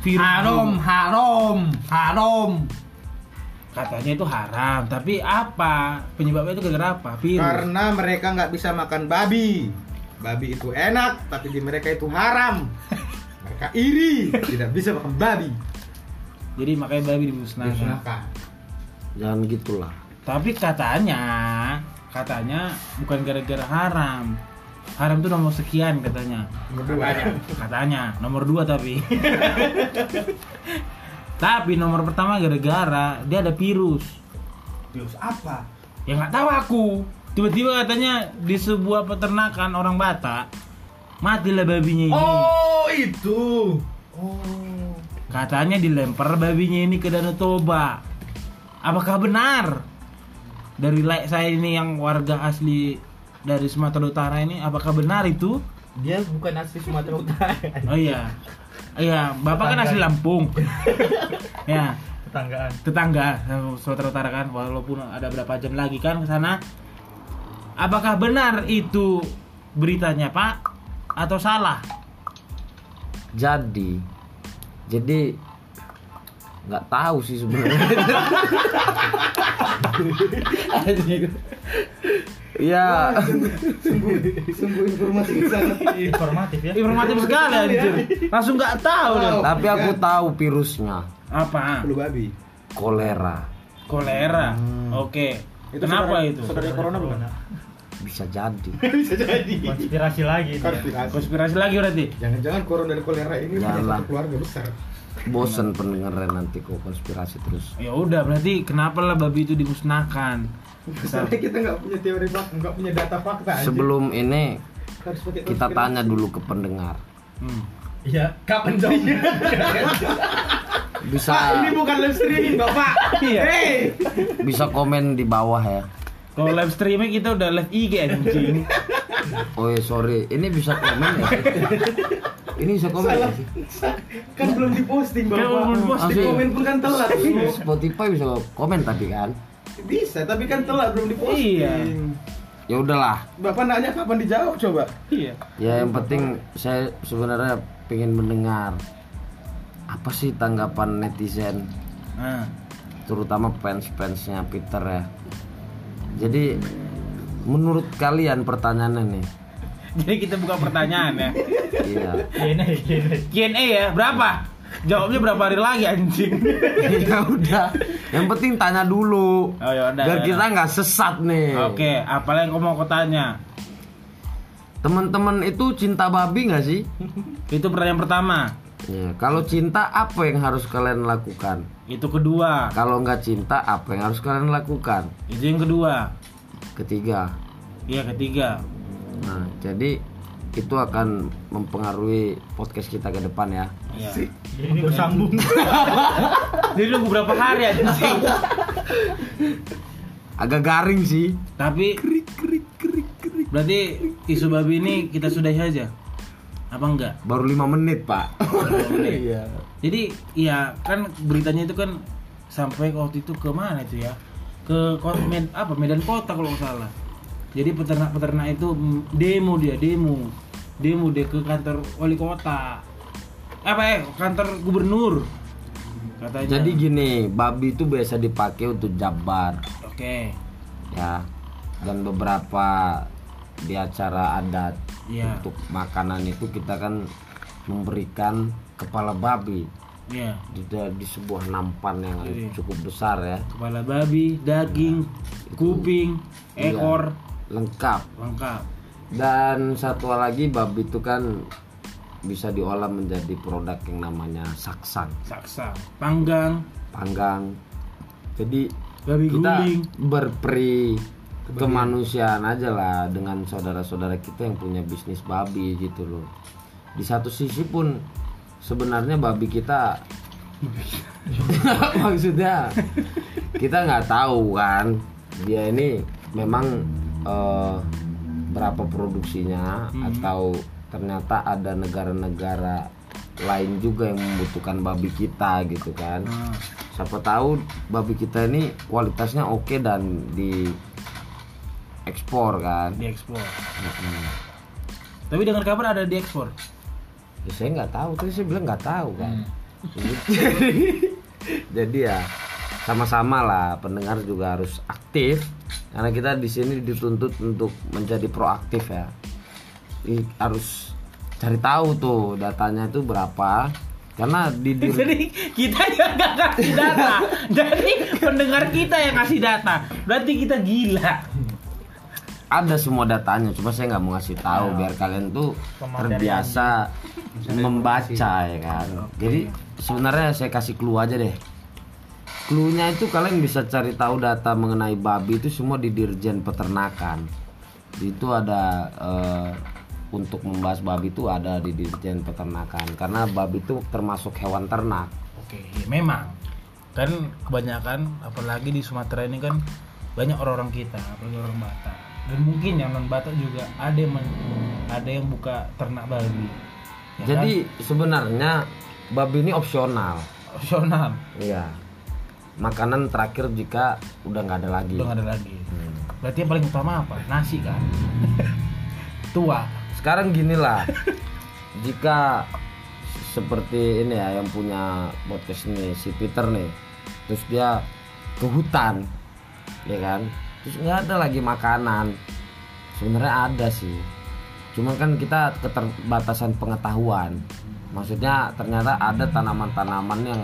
virus Haram, haram, haram. katanya itu haram tapi apa penyebabnya itu gara-gara apa virus Karena mereka nggak bisa makan babi. Babi itu enak, tapi di mereka itu haram. [laughs] Mereka iri, tidak bisa makan babi. jadi makanya babi dimusnahkan Dimusnahkan. Jangan gitulah. tapi katanya katanya bukan gara-gara haram haram itu nomor sekian katanya Keduanya. katanya nomor dua tapi [laughs] tapi nomor pertama gara-gara dia ada virus Virus apa? ya nggak tahu aku tiba-tiba katanya di sebuah peternakan orang Batak matilah babinya ini. Oh, itu. Oh. katanya dilempar babinya ini ke Danau Toba. Apakah benar? Dari like saya ini yang warga asli dari Sumatera Utara ini apakah benar itu? Dia bukan asli Sumatera Utara. oh iya. Iya bapak kan asli Lampung. [laughs] Ya. Tetanggaan. tetangga eh, Sumatera Utara kan walaupun ada berapa jam lagi kan ke sana. Apakah benar itu beritanya Pak atau salah? Jadi, jadi nggak tahu sih sebenarnya. ya, Sungguh informasi sangat Informatif ya. informatif sekali anjir langsung nggak tahu deh tapi aku tahu virusnya. Apa? Flu babi. kolera. kolera. Oke. Kenapa itu? Saudara corona bukan? Bisa jadi. [laughs] Bisa jadi. Konspirasi lagi. Konspirasi. konspirasi lagi berarti Jangan-jangan corona dan kolera ini punya satu keluarga besar. Bosen pendengarnya nanti kok konspirasi terus. ya udah berarti kenapa lah babi itu dimusnahkan Soalnya kita nggak punya teori fakta, nggak punya data fakta. anjing. Sebelum ini Harus pakai kita tanya dulu ke pendengar. hmm. Iya, kapan dong? Bisa Pak, ini bukan live streaming, Bapak. Iya. Hey. bisa komen di bawah ya. Kalau live streaming kita udah live IG anjing Oh ya sorry, ini bisa komen ya? Ini bisa komen ya? sih? Kan belum diposting, Bapak. Kan belum diposting. Di komen pun kan telat. Spotify bisa komen tapi kan. Bisa, tapi kan telat belum diposting. Iya. Ya udahlah. Bapak nanya kapan dijawab coba? iya Ya yang penting saya sebenarnya pengen mendengar apa sih tanggapan netizen nah terutama fans-fansnya Peter ya. Jadi menurut kalian pertanyaannya nih, jadi kita buka pertanyaan ya iya. Q&A ya berapa Jawabnya berapa hari lagi anjing? ya udah. Yang penting tanya dulu. Oh, ya udah, Biar ya kita nggak sesat nih. Oke, apa yang kamu mau tanya? Teman-teman itu cinta babi nggak sih? Itu pertanyaan pertama. Ya, kalau cinta apa yang harus kalian lakukan? Itu kedua. Kalau nggak cinta apa yang harus kalian lakukan? Itu yang kedua. Ketiga. Iya, ketiga. Nah, jadi itu akan mempengaruhi podcast kita ke depan ya. Iya. Ini bersambung. [laughs] Jadi nunggu berapa hari anjing? Agak garing sih. Tapi Berarti isu babi ini kita sudahi aja. Apa enggak? Baru lima menit pak. Iya. Jadi ya kan beritanya itu kan sampai waktu itu ke mana itu ya? Ke med- apa Medan Kota kalau nggak salah. Jadi peternak-peternak itu demo dia, demo. Demo dia ke kantor wali kota. Apa ya? Kantor gubernur. Katanya. Jadi gini, babi itu biasa dipakai untuk jabar, oke. ya. Dan beberapa di acara adat Iya. untuk makanan itu kita kan memberikan kepala babi Iya. di, di sebuah nampan yang Iya. cukup besar ya. Kepala babi, daging, kuping, Iya, ekor, lengkap. lengkap. Dan satu lagi babi itu kan bisa diolah menjadi produk yang namanya saksang, Saksa, panggang, panggang. Jadi babi kita guling. berperi kemanusiaan aja lah dengan saudara-saudara kita yang punya bisnis babi gitu loh. Di satu sisi pun sebenarnya babi kita [laughs] maksudnya kita nggak tahu kan dia ini memang eh, berapa produksinya atau ternyata ada negara-negara lain juga yang membutuhkan babi kita gitu kan Nah, siapa tahu babi kita ini kualitasnya oke dan di ekspor kan diekspor. Mm-mm. Tapi dengar kabar ada diekspor. Ya, saya nggak tahu. Tadi saya bilang nggak tahu kan. Jadi, [laughs] jadi ya sama-sama lah. Pendengar juga harus aktif. Karena kita di sini dituntut untuk menjadi proaktif ya. Ih, harus cari tahu tuh datanya itu berapa. Karena di, [laughs] di Jadi kita yang nggak kasih data. [laughs] Jadi pendengar kita yang kasih data. Berarti kita gila. Ada semua datanya cuma saya nggak mau ngasih tahu biar kalian tuh terbiasa membaca ya kan. Jadi sebenarnya saya kasih clue aja deh. Clue-nya itu kalian bisa cari tahu data mengenai babi itu semua di dirjen peternakan. Itu ada eh, untuk membahas babi itu ada di dirjen peternakan. Karena babi itu termasuk hewan ternak. Oke, ya memang. Kan kebanyakan apalagi di Sumatera ini kan banyak orang-orang kita, apalagi orang Batak. Dan mungkin yang non Batak juga ada yang men- ada yang buka ternak babi. Ya jadi sebenarnya babi ini opsional kan? opsional. iya makanan terakhir jika udah nggak ada lagi Udah nggak ada lagi. Hmm. Berarti yang paling utama apa? Nasi kan. [laughs] Tua. sekarang gini lah jika seperti ini ya yang punya podcast ini si Peter nih terus dia ke hutan ya kan terus nggak ada lagi makanan sebenarnya ada sih cuman kan kita keterbatasan pengetahuan maksudnya ternyata ada tanaman-tanaman yang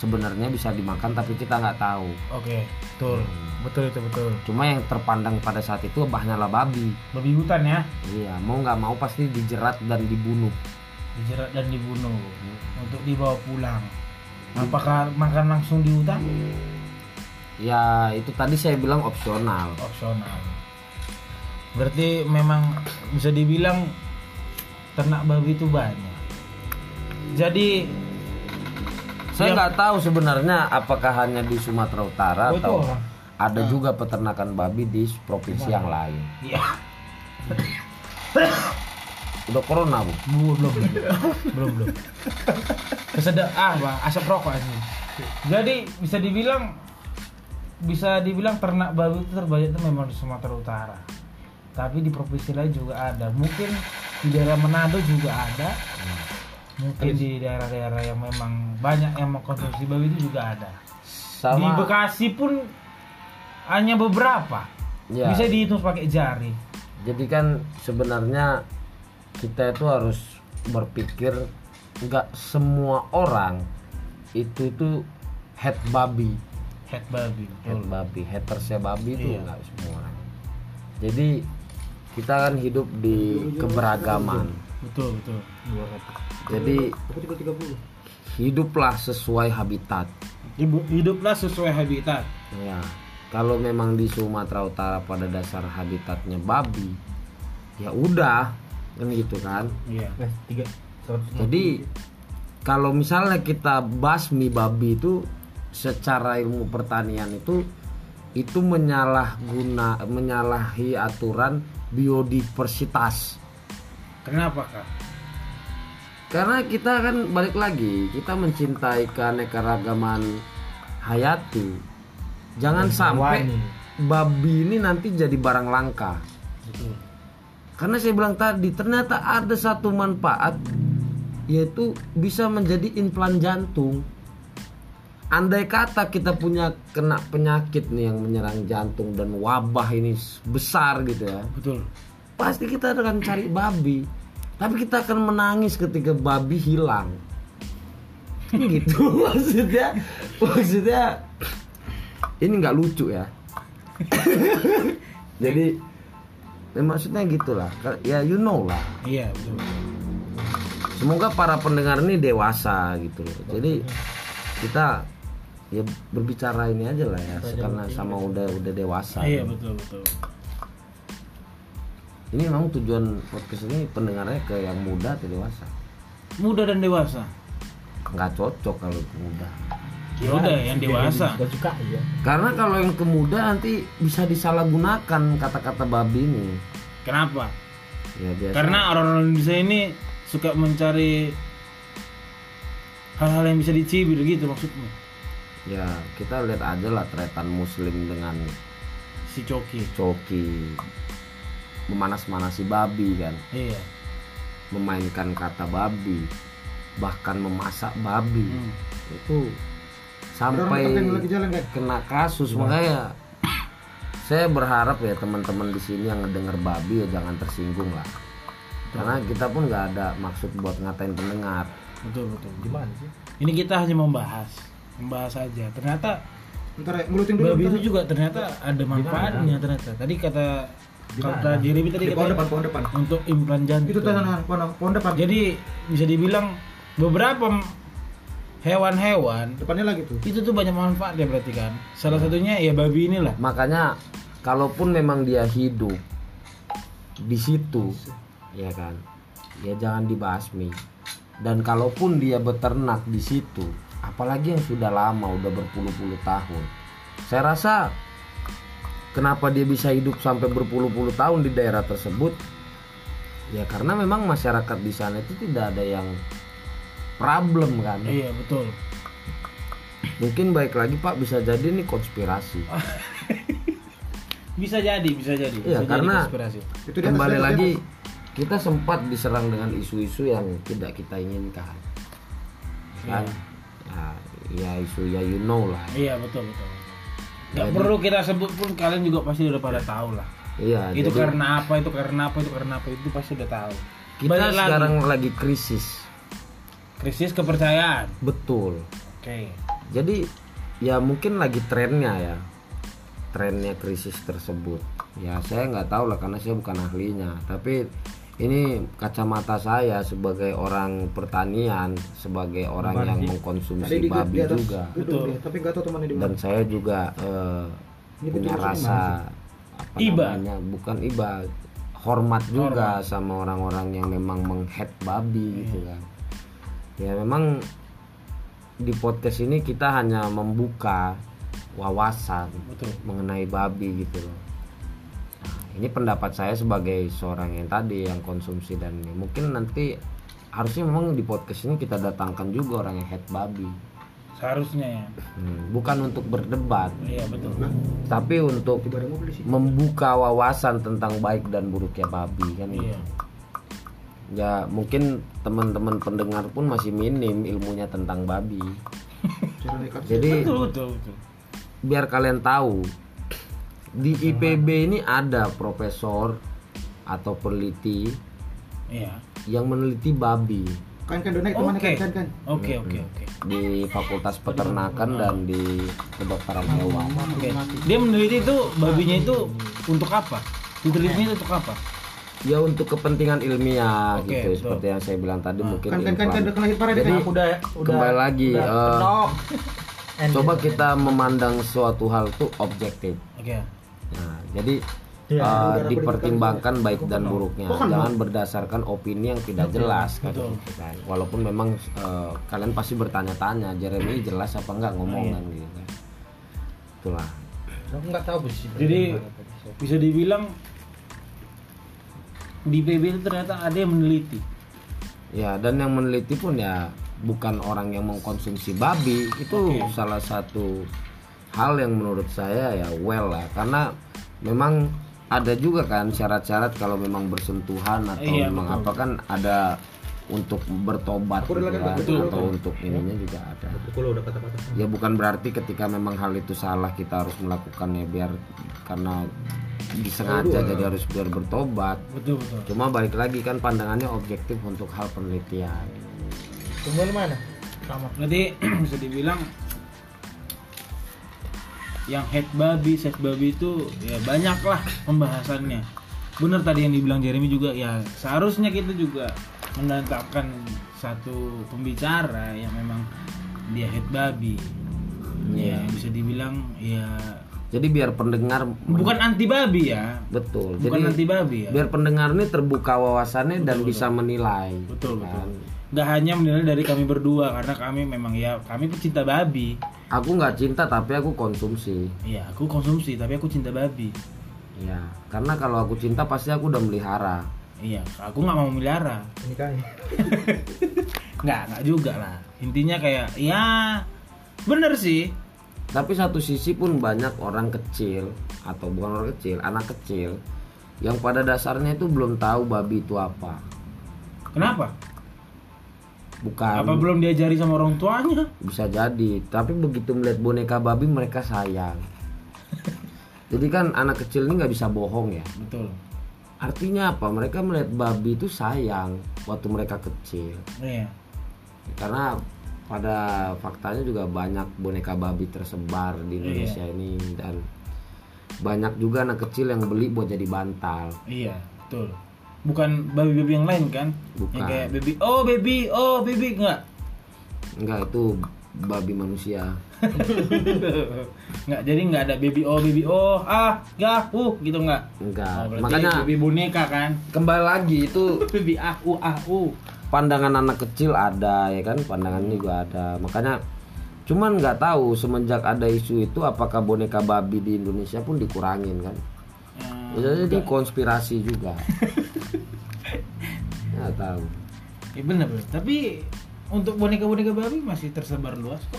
sebenarnya bisa dimakan tapi kita nggak tahu Oke, betul. Betul itu betul. cuma yang terpandang pada saat itu hanyalah babi Babi hutan ya. iya mau nggak mau pasti dijerat dan dibunuh dijerat dan dibunuh untuk dibawa pulang. Apakah makan langsung di hutan? Ya itu tadi saya bilang opsional. Opsional. Berarti memang bisa dibilang ternak babi itu banyak. Jadi Saya nggak tahu sebenarnya apakah hanya di Sumatera Utara itu atau ada juga peternakan babi di provinsi yang lain. ya Udah corona bu. belum belum belum belum. Kesedap ah asap rokok ini. Jadi bisa dibilang bisa dibilang ternak babi itu terbanyak itu memang di Sumatera Utara. Tapi di provinsi lain juga ada. Mungkin di daerah Manado juga ada. Mungkin di daerah-daerah yang memang banyak yang mengkonsumsi babi itu juga ada. Di Sama Bekasi pun hanya beberapa. Ya. Bisa dihitung pakai jari. jadi kan sebenarnya kita itu harus berpikir nggak semua orang itu itu head babi Head babi. head babi hatersnya babi itu Iya. nggak semua orang jadi kita kan hidup di keberagaman Betul, betul. jadi hiduplah sesuai habitat Hiduplah sesuai habitat. ya kalau memang di Sumatera Utara pada dasar habitatnya babi ya udah kan gitu kan Iya. Nah, tiga jadi kalau misalnya kita basmi babi itu secara ilmu pertanian itu itu menyalahguna menyalahi aturan biodiversitas Kenapa, Kak? karena kita kan balik lagi kita mencintai keanekaragaman hayati jangan sampai hewani. babi ini nanti jadi barang langka Betul. karena saya bilang tadi ternyata ada satu manfaat yaitu bisa menjadi implan jantung andai kata kita punya kena penyakit nih yang menyerang jantung dan wabah ini besar gitu ya. Betul. pasti kita akan cari babi. Tapi kita akan menangis ketika babi hilang. [laughs] Gitu maksudnya maksudnya ini nggak lucu ya. [laughs] Jadi ya maksudnya gitulah. Ya you know lah. Iya, betul. semoga para pendengar ini dewasa gitu loh. Jadi kita ya berbicara ini aja lah ya karena sama udah udah dewasa Iya, betul, betul. ini memang tujuan podcast ini pendengarnya ke yang muda atau dewasa Muda dan dewasa. nggak cocok kalau ke muda Ya udah, yang dewasa. Gak suka ya. karena kalau yang ke muda nanti bisa disalahgunakan kata-kata babi ini Kenapa? ya biasa Karena orang-orang Indonesia ini suka mencari hal-hal yang bisa dicibir gitu maksudnya. ya kita lihat aja lah tretan muslim dengan Si Coki. coki memanas-manasi babi kan Iya. memainkan kata babi bahkan memasak babi Hmm. itu sampai jalan kan. kena kasus makanya saya berharap ya teman-teman di sini yang ngedenger babi ya jangan tersinggung lah karena kita pun nggak ada maksud buat ngatain pendengar Betul, betul. Gimana sih? Ini kita hanya membahas, membahas saja. Ternyata Ntar ya, ngulutin dulu. babi itu juga ternyata ada manfaatnya ternyata. Tadi kata kata Jeremy tadi Di pohon depan, pohon depan. untuk implan jantung. Itu tanah pohon, pohon depan. Jadi bisa dibilang beberapa hewan-hewan Depannya lagi tuh. itu tuh banyak manfaatnya berarti kan. Salah satunya ya babi inilah. makanya kalaupun memang dia hidup di situ ya kan ya jangan dibasmi dan kalaupun dia beternak di situ apalagi yang sudah lama udah berpuluh-puluh tahun saya rasa kenapa dia bisa hidup sampai berpuluh-puluh tahun di daerah tersebut ya karena memang masyarakat di sana itu tidak ada yang problem kan Iya betul. mungkin baik lagi pak bisa jadi ini konspirasi [laughs] Bisa jadi, bisa jadi. Iya, bisa jadi karena- konspirasi. Itu kembali lagi. Kita sempat diserang dengan isu-isu yang tidak kita inginkan kan ya, ya isu ya you know lah Iya betul betul. Gak Jadi- perlu kita sebut pun kalian juga pasti udah pada tahu lah. iya itu jadi karena apa, itu karena apa, itu karena apa, itu pasti udah tahu. kita Balik lagi. sekarang lagi krisis krisis kepercayaan. betul Oke. jadi ya mungkin lagi trennya ya trennya krisis tersebut ya saya nggak tahu lah karena saya bukan ahlinya tapi ini kacamata saya sebagai orang pertanian sebagai orang yang Tadi mengkonsumsi di, di babi atas. juga. Gedung dia, tapi tahu temannya di mana. dan saya juga Ini punya rasa apa Iba. namanya bukan iba hormat juga sama orang-orang yang memang menghead babi gitu kan. Ya memang di podcast ini kita hanya membuka wawasan Betul. mengenai babi gitu loh ini pendapat saya sebagai seorang yang tadi yang konsumsi dan ini mungkin nanti harusnya memang di podcast ini kita datangkan juga orang yang head babi Seharusnya ya. Hmm, bukan untuk berdebat Iya betul. tapi untuk membuka wawasan tentang baik dan buruknya babi kan gitu. Iya. ya mungkin teman-teman pendengar pun masih minim ilmunya tentang babi [laughs] jadi Betul betul betul. biar kalian tahu di IPB ini ada profesor atau peneliti Iya. yang meneliti babi Kan kan donat ke mana Oke. kan kan kan. Oke oke oke. di Fakultas Peternakan dan di Kedokteran Hewan. Oke. Dia meneliti itu babinya itu untuk apa? Ditelitinya itu untuk apa? Ya untuk kepentingan ilmiah Oke, gitu betul. seperti yang saya bilang tadi mungkin Kan kan kan kan kena hit parah Jadi, kan. Udah udah kembali lagi udah kenok. coba kita memandang suatu hal itu objektif. Oke. Nah, jadi eh, udara dipertimbangkan baik dan buruknya. Jangan berdasarkan opini yang tidak jelas kan. Betul. gitu kan. Walaupun memang eh, kalian pasti bertanya-tanya, Jeremy jelas apa enggak ngomong kan gitu kan. Itulah. Aku nggak tahu sih. Jadi bisa dibilang di PB itu ternyata ada yang meneliti. Ya, dan yang meneliti pun ya bukan orang yang mengkonsumsi babi. Itu Oke. salah satu hal yang menurut saya ya well lah karena memang ada juga kan syarat-syarat kalau memang bersentuhan atau Iya, memang betul. apa kan ada untuk bertobat gitu kan, betul, atau betul. untuk ininya juga ada. Pukul udah patah-patah. Ya bukan berarti ketika memang hal itu salah kita harus melakukannya biar karena disengaja Aduh. jadi harus biar bertobat. Betul betul. Cuma balik lagi kan pandangannya objektif untuk hal penelitian. Di mana? Sama. Berarti [clears throat] bisa dibilang yang head babi, set babi itu ya banyak lah pembahasannya. Bener tadi yang dibilang Jeremy juga ya seharusnya kita juga mendatangkan satu pembicara yang memang dia head babi. Ya bisa dibilang ya Jadi biar pendengar bukan anti babi ya. betul. Bukan Jadi anti babi ya. biar pendengar ini terbuka wawasannya dan bisa menilai. Betul betul. Nggak hanya menilai dari kami berdua karena kami memang ya kami pecinta babi. Aku nggak cinta tapi aku konsumsi. Iya, aku konsumsi tapi aku cinta babi. Ya, karena kalau aku cinta pasti aku udah melihara. Iya, aku nggak mau melihara. Ini kan. [laughs] Nggak, nggak juga lah. Intinya kayak, ya bener sih. Tapi satu sisi pun banyak orang kecil atau bukan orang kecil, anak kecil yang pada dasarnya itu belum tahu babi itu apa. Kenapa? Bukan Apa belum diajari sama orang tuanya? bisa jadi, tapi begitu melihat boneka babi mereka sayang. [laughs] Jadi kan anak kecil ini nggak bisa bohong ya. Betul. Artinya apa? Mereka melihat babi itu sayang waktu mereka kecil. Iya. Karena pada faktanya juga banyak boneka babi tersebar di Indonesia ini dan banyak juga anak kecil yang beli buat jadi bantal. Iya, betul. Bukan babi-babi yang lain kan? Bukan. Yang kayak baby, oh baby, oh baby enggak. Enggak itu babi manusia. [laughs] Enggak, jadi enggak ada baby oh baby oh ah gah uh gitu enggak. Enggak. Oh, Makanya baby boneka kan? kembali lagi itu Baby ah uh ah uh. pandangan anak kecil ada ya kan pandangannya juga ada makanya cuman nggak tahu semenjak ada isu itu apakah boneka babi di Indonesia pun dikurangin kan Ya, jadi konspirasi juga nggak [laughs] tahu Ya benar benar. Tapi untuk boneka-boneka babi masih tersebar luas kok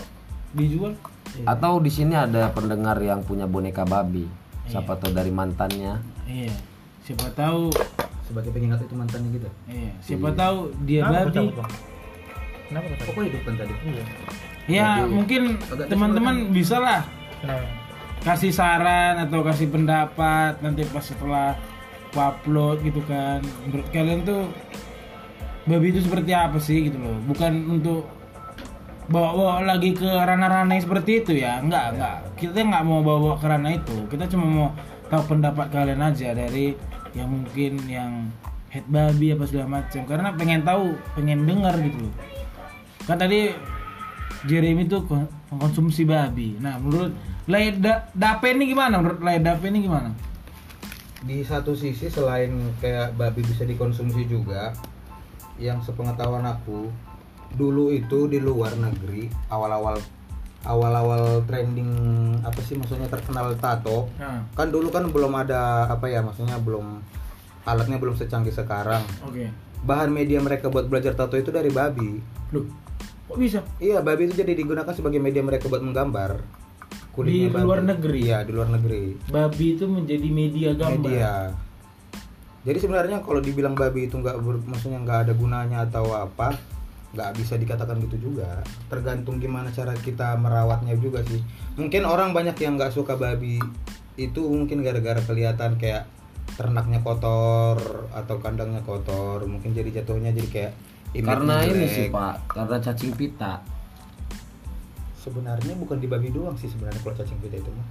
dijual. atau di sini ada pendengar yang punya boneka babi siapa tahu dari mantannya Iya. Siapa tahu Sebagai pengingat itu mantannya gitu. iya, siapa tahu dia Kenapa babi. Kenapa cabut? Kok hidup kan tadi? Iya. Ya, Jadi, mungkin teman-teman bisa lah Kenapa? Kasih saran atau kasih pendapat nanti pas setelah aku upload gitu kan. Menurut kalian tuh babi itu seperti apa sih gitu loh. Bukan untuk bawa-bawa lagi ke ranah-ranah yang seperti itu ya. Enggak, enggak. Kita nggak mau bawa ke ranah itu. Kita cuma mau tahu pendapat kalian aja dari yang mungkin yang head babi apa segala macam. Karena pengen tahu, pengen dengar gitu loh. Kan tadi Jeremy tuh kon- mengkonsumsi babi. Nah, menurut Laida Dape ini gimana? Menurut Laida Dape ini gimana? Di satu sisi selain kayak babi bisa dikonsumsi juga, yang sepengetahuan aku dulu itu di luar negeri awal-awal awal-awal trending apa sih maksudnya terkenal tato Nah, kan dulu kan belum ada apa ya maksudnya belum alatnya belum secanggih sekarang oke. bahan media mereka buat belajar tato itu dari babi Loh, kok bisa? iya babi itu jadi digunakan sebagai media mereka buat menggambar Di babi. luar negeri? iya di luar negeri Babi itu menjadi media gambar. media jadi sebenarnya kalau dibilang babi itu nggak maksudnya nggak ada gunanya atau apa nggak bisa dikatakan gitu juga tergantung gimana cara kita merawatnya juga sih mungkin orang banyak yang nggak suka babi itu mungkin gara-gara kelihatan kayak ternaknya kotor atau kandangnya kotor mungkin jadi jatuhnya jadi kayak Image Karena ini jelek. sih Pak, karena cacing pita. sebenarnya bukan di babi doang sih sebenarnya kalau cacing pita itu mah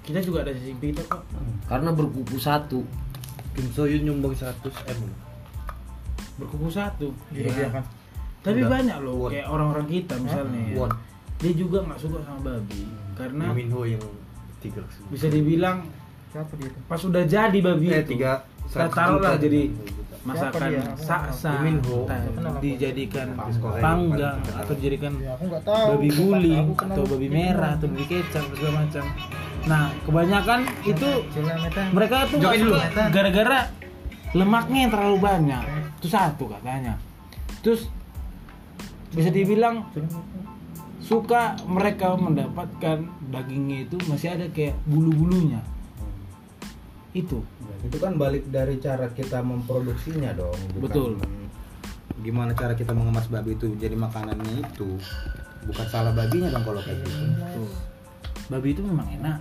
Kita juga ada cacing pita kok. Karena berkuku satu. Kim Soyun nyumbang 100 M. Berkuku satu. Iya. Ya. kan. Tapi Udah. banyak loh kayak orang-orang kita misalnya. ya. Won. Dia juga nggak suka sama babi karena Lee Min Ho yang tiga bisa dibilang Siapa dia pas udah jadi babi Eh, itu tiga kita 100 taruhlah juta. jadi masakan saksa dijadikan Panggang. atau dijadikan babi guling atau babi merah atau babi kecap segala macam. Nah kebanyakan itu mereka tuh gara-gara lemaknya yang terlalu banyak. Itu satu katanya. Terus bisa dibilang suka mereka mendapatkan dagingnya itu masih ada kayak bulu-bulunya itu. Itu kan balik dari cara kita memproduksinya dong bukan Betul. gimana cara kita mengemas babi itu jadi makanannya itu. Bukan salah babinya dong kalau kayak gitu. Tuh. babi itu memang enak.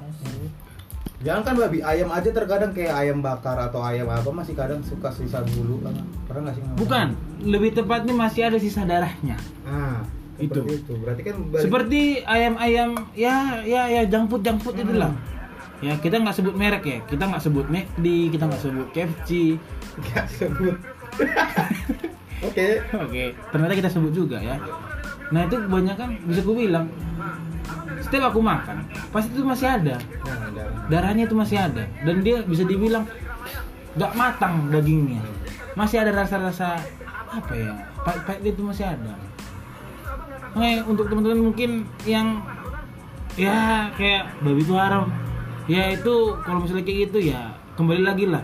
Jangan kan babi ayam aja terkadang kayak ayam bakar atau ayam apa masih kadang suka sisa bulu. Kan pernah nggak sih ngalamin? bukan. Lebih tepatnya masih ada sisa darahnya. Ah Itu. itu. Berarti kan balik- seperti ayam-ayam ya ya ya jangput jangput itulah ya kita nggak sebut merek ya. Kita nggak sebut McD kita nggak sebut KFC nggak sebut. [laughs] Oke. Oke ternyata kita sebut juga ya. Nah itu kebanyakan bisa gue bilang. Setiap aku makan pasti itu masih ada. Nah, ada. darahnya itu masih ada. Dan dia bisa dibilang nggak matang dagingnya. Masih ada rasa-rasa apa ya pahit-pahit itu masih ada. Makanya untuk teman-teman mungkin yang ya kayak babi itu haram ya itu kalau misalnya kayak gitu ya kembali lagi lah.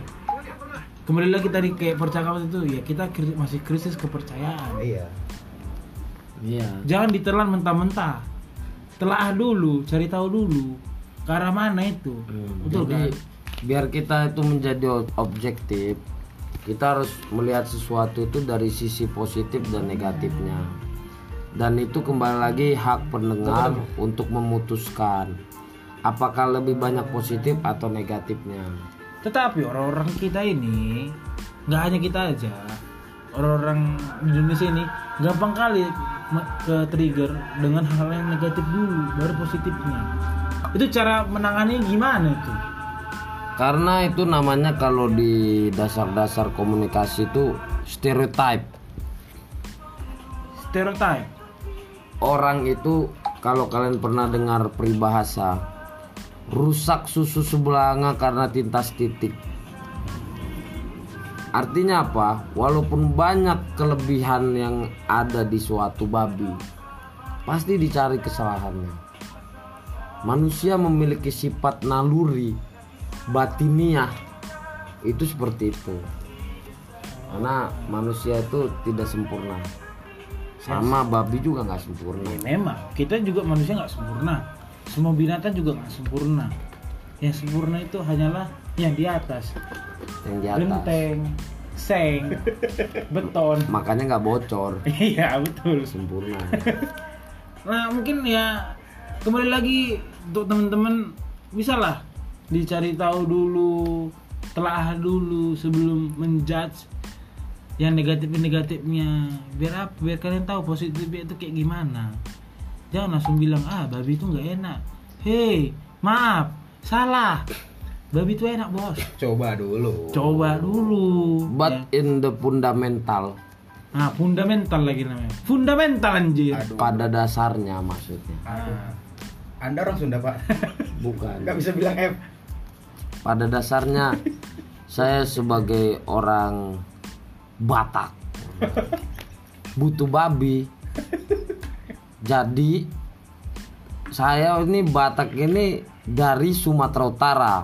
Kembali lagi tadi kayak percakapan itu ya kita kri- masih krisis kepercayaan. Iya. Iya. jangan ditelan mentah-mentah. Telah dulu cari tahu dulu ke arah mana itu. Betul Jadi kan? biar kita itu menjadi objektif, kita harus melihat sesuatu itu dari sisi positif dan negatifnya. Dan itu kembali lagi hak pendengar untuk memutuskan apakah lebih banyak positif atau negatifnya. Tetapi orang-orang kita ini nggak hanya kita aja, orang-orang di Indonesia ini gampang kali ke trigger dengan hal yang negatif dulu, baru positifnya. Itu cara menangani gimana itu? Karena itu namanya kalau di dasar-dasar komunikasi itu stereotype. Stereotype. Orang itu kalau kalian pernah dengar peribahasa rusak susu sebelanga karena tintas titik. Artinya apa? Walaupun banyak kelebihan yang ada di suatu babi, pasti dicari kesalahannya. Manusia memiliki sifat naluri, batiniah, itu seperti itu. Karena manusia itu tidak sempurna. Sama babi juga nggak sempurna. Ya memang kita juga manusia nggak sempurna. Semua binatang juga nggak sempurna. Yang sempurna itu hanyalah yang di atas. Yang di atas. Genteng, seng, [laughs] beton. Makanya nggak bocor. [laughs] Iya betul. Sempurna. [laughs] Nah mungkin ya kembali lagi untuk teman-teman bisa lah dicari tahu dulu, telah dulu sebelum menjudge yang negatif negatifnya biar apa biar kalian tahu positifnya itu kayak gimana jangan langsung bilang ah babi itu nggak enak. Hei maaf salah. Babi itu enak bos. Coba dulu. Coba dulu. But in the fundamental, nah fundamental lagi namanya. Fundamental anjir. Aduh. pada dasarnya maksudnya. Ah. anda orang Sunda pak? Bukan. nggak bisa bilang F. Pada dasarnya saya sebagai orang Batak. [laughs] Butuh babi. Jadi saya ini Batak ini dari Sumatera Utara.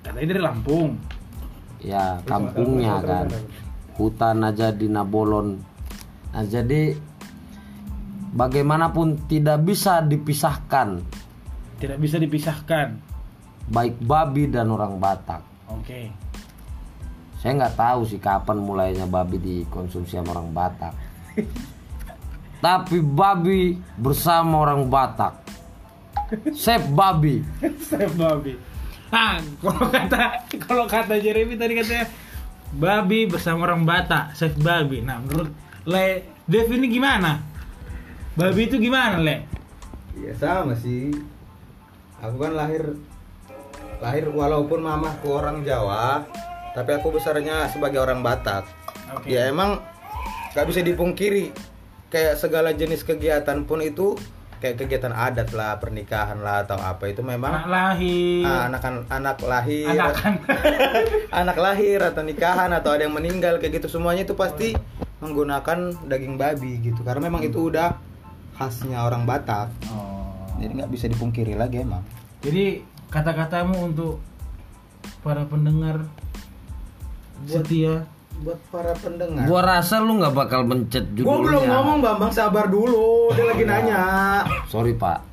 katanya dari Lampung Ya, kampungnya kan. Hutan aja di Nabolon. Nah, jadi bagaimanapun tidak bisa dipisahkan tidak bisa dipisahkan baik babi dan orang Batak. oke Saya nggak tahu sih kapan mulainya babi dikonsumsi sama orang Batak. [laughs] Tapi babi bersama orang Batak. Sep babi. [laughs] Chef babi. Ah, kalau kata kalau kata Jeremy tadi katanya babi bersama orang Batak, chef babi. Nah, menurut Le Dev ini gimana? Babi itu gimana, Le? Ya sama sih. Aku kan lahir lahir walaupun mamahku orang Jawa, tapi aku besarnya sebagai orang Batak. Oke. Ya emang nggak bisa dipungkiri kayak segala jenis kegiatan pun itu kayak kegiatan adat lah, pernikahan lah atau apa itu memang Anak lahir. Ah, anak anak lahir Anakan. [laughs] anak lahir atau nikahan atau ada yang meninggal kayak gitu semuanya itu pasti menggunakan daging babi gitu karena memang itu udah khasnya orang Batak Oh. jadi nggak bisa dipungkiri lagi emang Jadi kata-katamu untuk para pendengar setia buat para pendengar Gua rasa lu nggak bakal mencet judulnya. gua belum ngomong bambang sabar dulu dia lagi nanya Sorry pak.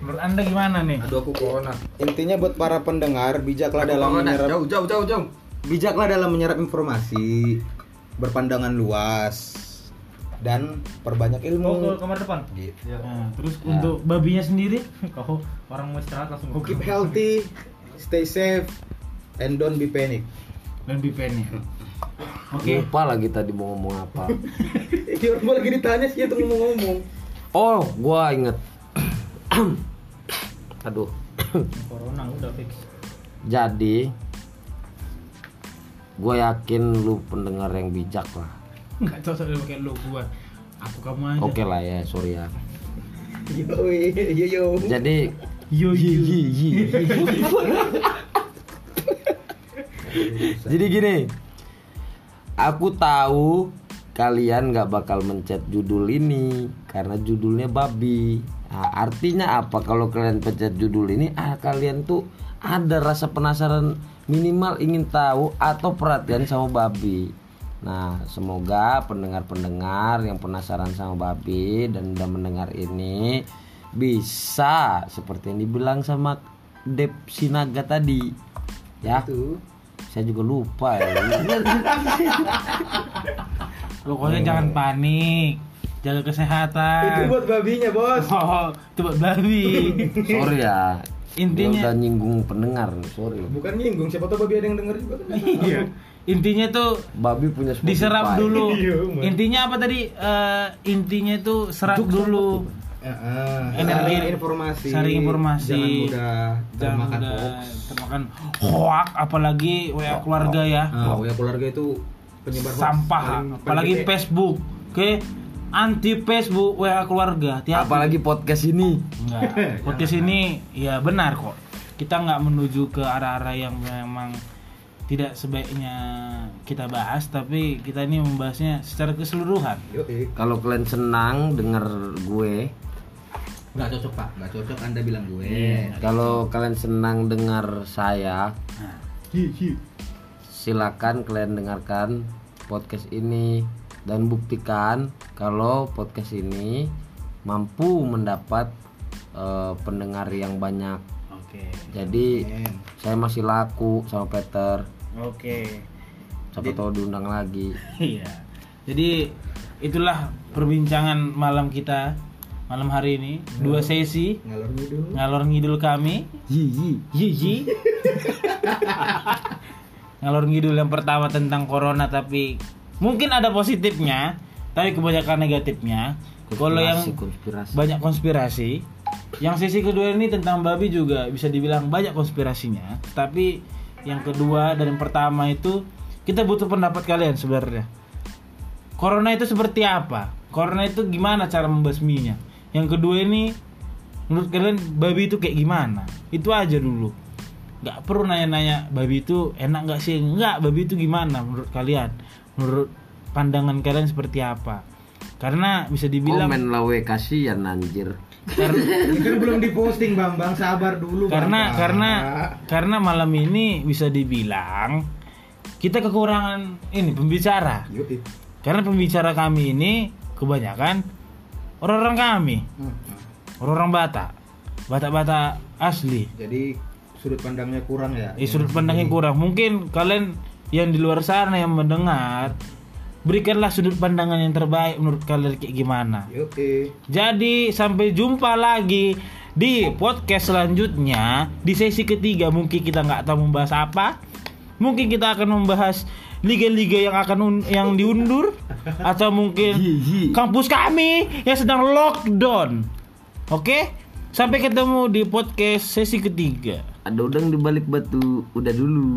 menurut anda gimana nih? Aduh aku corona. intinya buat para pendengar bijaklah dalam Corona. menyerap Jauh jauh jauh jauh. bijaklah dalam menyerap informasi berpandangan luas dan perbanyak ilmu kamar depan. gitu. Nah, terus untuk babinya sendiri [laughs] Kau orang mau istirahat langsung keep healthy, stay safe, and don't be panic. dan bipennya. Oke. Lupa lagi tadi mau ngomong apa. [laughs] Iya, orang lagi ditanya sih itu ngomong-ngomong. Oh, gua inget. [clears throat] Aduh. Corona udah fix. Jadi, gue yakin lu pendengar yang bijak lah. Enggak cocok dia pakai lu gua. Aku kamu aja. Oke lah ya, sorry ya. Yo, yo, yo. Jadi, Yo yo. [laughs] jadi gini, aku tahu kalian nggak bakal mencet judul ini karena judulnya babi. Nah, artinya apa kalau kalian pencet judul ini? Ah, kalian tuh ada rasa penasaran minimal ingin tahu atau perhatian sama babi. Nah, semoga pendengar-pendengar yang penasaran sama babi dan udah mendengar ini bisa seperti yang dibilang sama Dep Sinaga tadi. Ya, Itu. Saya juga lupa ya. [laughs] Pokoknya jangan panik. Jaga kesehatan. Itu buat babinya, Bos. [laughs] Oh, itu buat babi. sorry ya. Intinya- Dia udah nyinggung pendengar, sorry. Bukan nyinggung, siapa tahu babi ada yang denger juga. [laughs] Iya. Intinya tuh Babi punya diserap dulu. Iya. Intinya apa tadi? Eh, intinya tuh serap dulu. Heeh. Energi. Saring informasi. Saring informasi. Jangan mudah Jangan termakan hoax. termakan hoak apalagi WA keluarga ya. Ah, ya keluarga itu penyebar hoax Sampah apalagi. Facebook. Oke. Anti Facebook WA keluarga. Hati-hati. Apalagi podcast ini. Enggak. [laughs] Podcast ini ya benar kok. Kita nggak menuju ke arah-arah yang memang tidak sebaiknya kita bahas, tapi kita ini membahasnya secara keseluruhan. Kalau kalian senang denger gue, Nggak cocok pak, nggak cocok anda bilang gue. Iya. kalau kalian senang dengar saya, Nah, silakan kalian dengarkan podcast ini dan buktikan kalau podcast ini mampu mendapat eh, pendengar yang banyak. oke. Jadi saya masih laku sama Peter. Oke. Siapa tahu diundang lagi. [laughs] Iya. Jadi itulah perbincangan malam kita malam hari ini. Dua sesi Ngalor ngidul. ngalor ngidul kami. Yi yi. Yi ngalor ngidul yang pertama tentang corona tapi mungkin ada positifnya, tapi kebanyakan negatifnya. Kalau yang konspirasi. banyak konspirasi, yang sesi kedua ini tentang babi juga bisa dibilang banyak konspirasinya. Tapi yang kedua dan yang pertama itu kita butuh pendapat kalian sebenarnya. Corona itu seperti apa? Corona itu gimana cara membasminya? Yang kedua ini menurut kalian babi itu kayak gimana? Itu aja dulu. Gak perlu nanya-nanya babi itu enak nggak sih? Enggak, babi itu gimana menurut kalian? Menurut pandangan kalian seperti apa? Karena bisa dibilang Komen lah we kasihan anjir. Ini kan [laughs] belum diposting Bambang, sabar dulu karena Bapak. karena karena malam ini bisa dibilang kita kekurangan ini pembicara. Karena pembicara kami ini kebanyakan orang-orang kami, Hmm. orang-orang Batak, Batak-Batak asli. Jadi sudut pandangnya kurang ya. Eh, sudut pandangnya kurang. Mungkin kalian yang di luar sana yang mendengar berikanlah sudut pandangan yang terbaik menurut kalian kayak gimana. Yoi. Jadi sampai jumpa lagi di podcast selanjutnya di sesi ketiga mungkin kita nggak tahu membahas apa mungkin kita akan membahas liga-liga yang akan yang diundur atau mungkin kampus kami yang sedang lockdown. Oke? Sampai ketemu di podcast sesi ketiga. Ada udang di balik batu, udah dulu.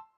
[laughs]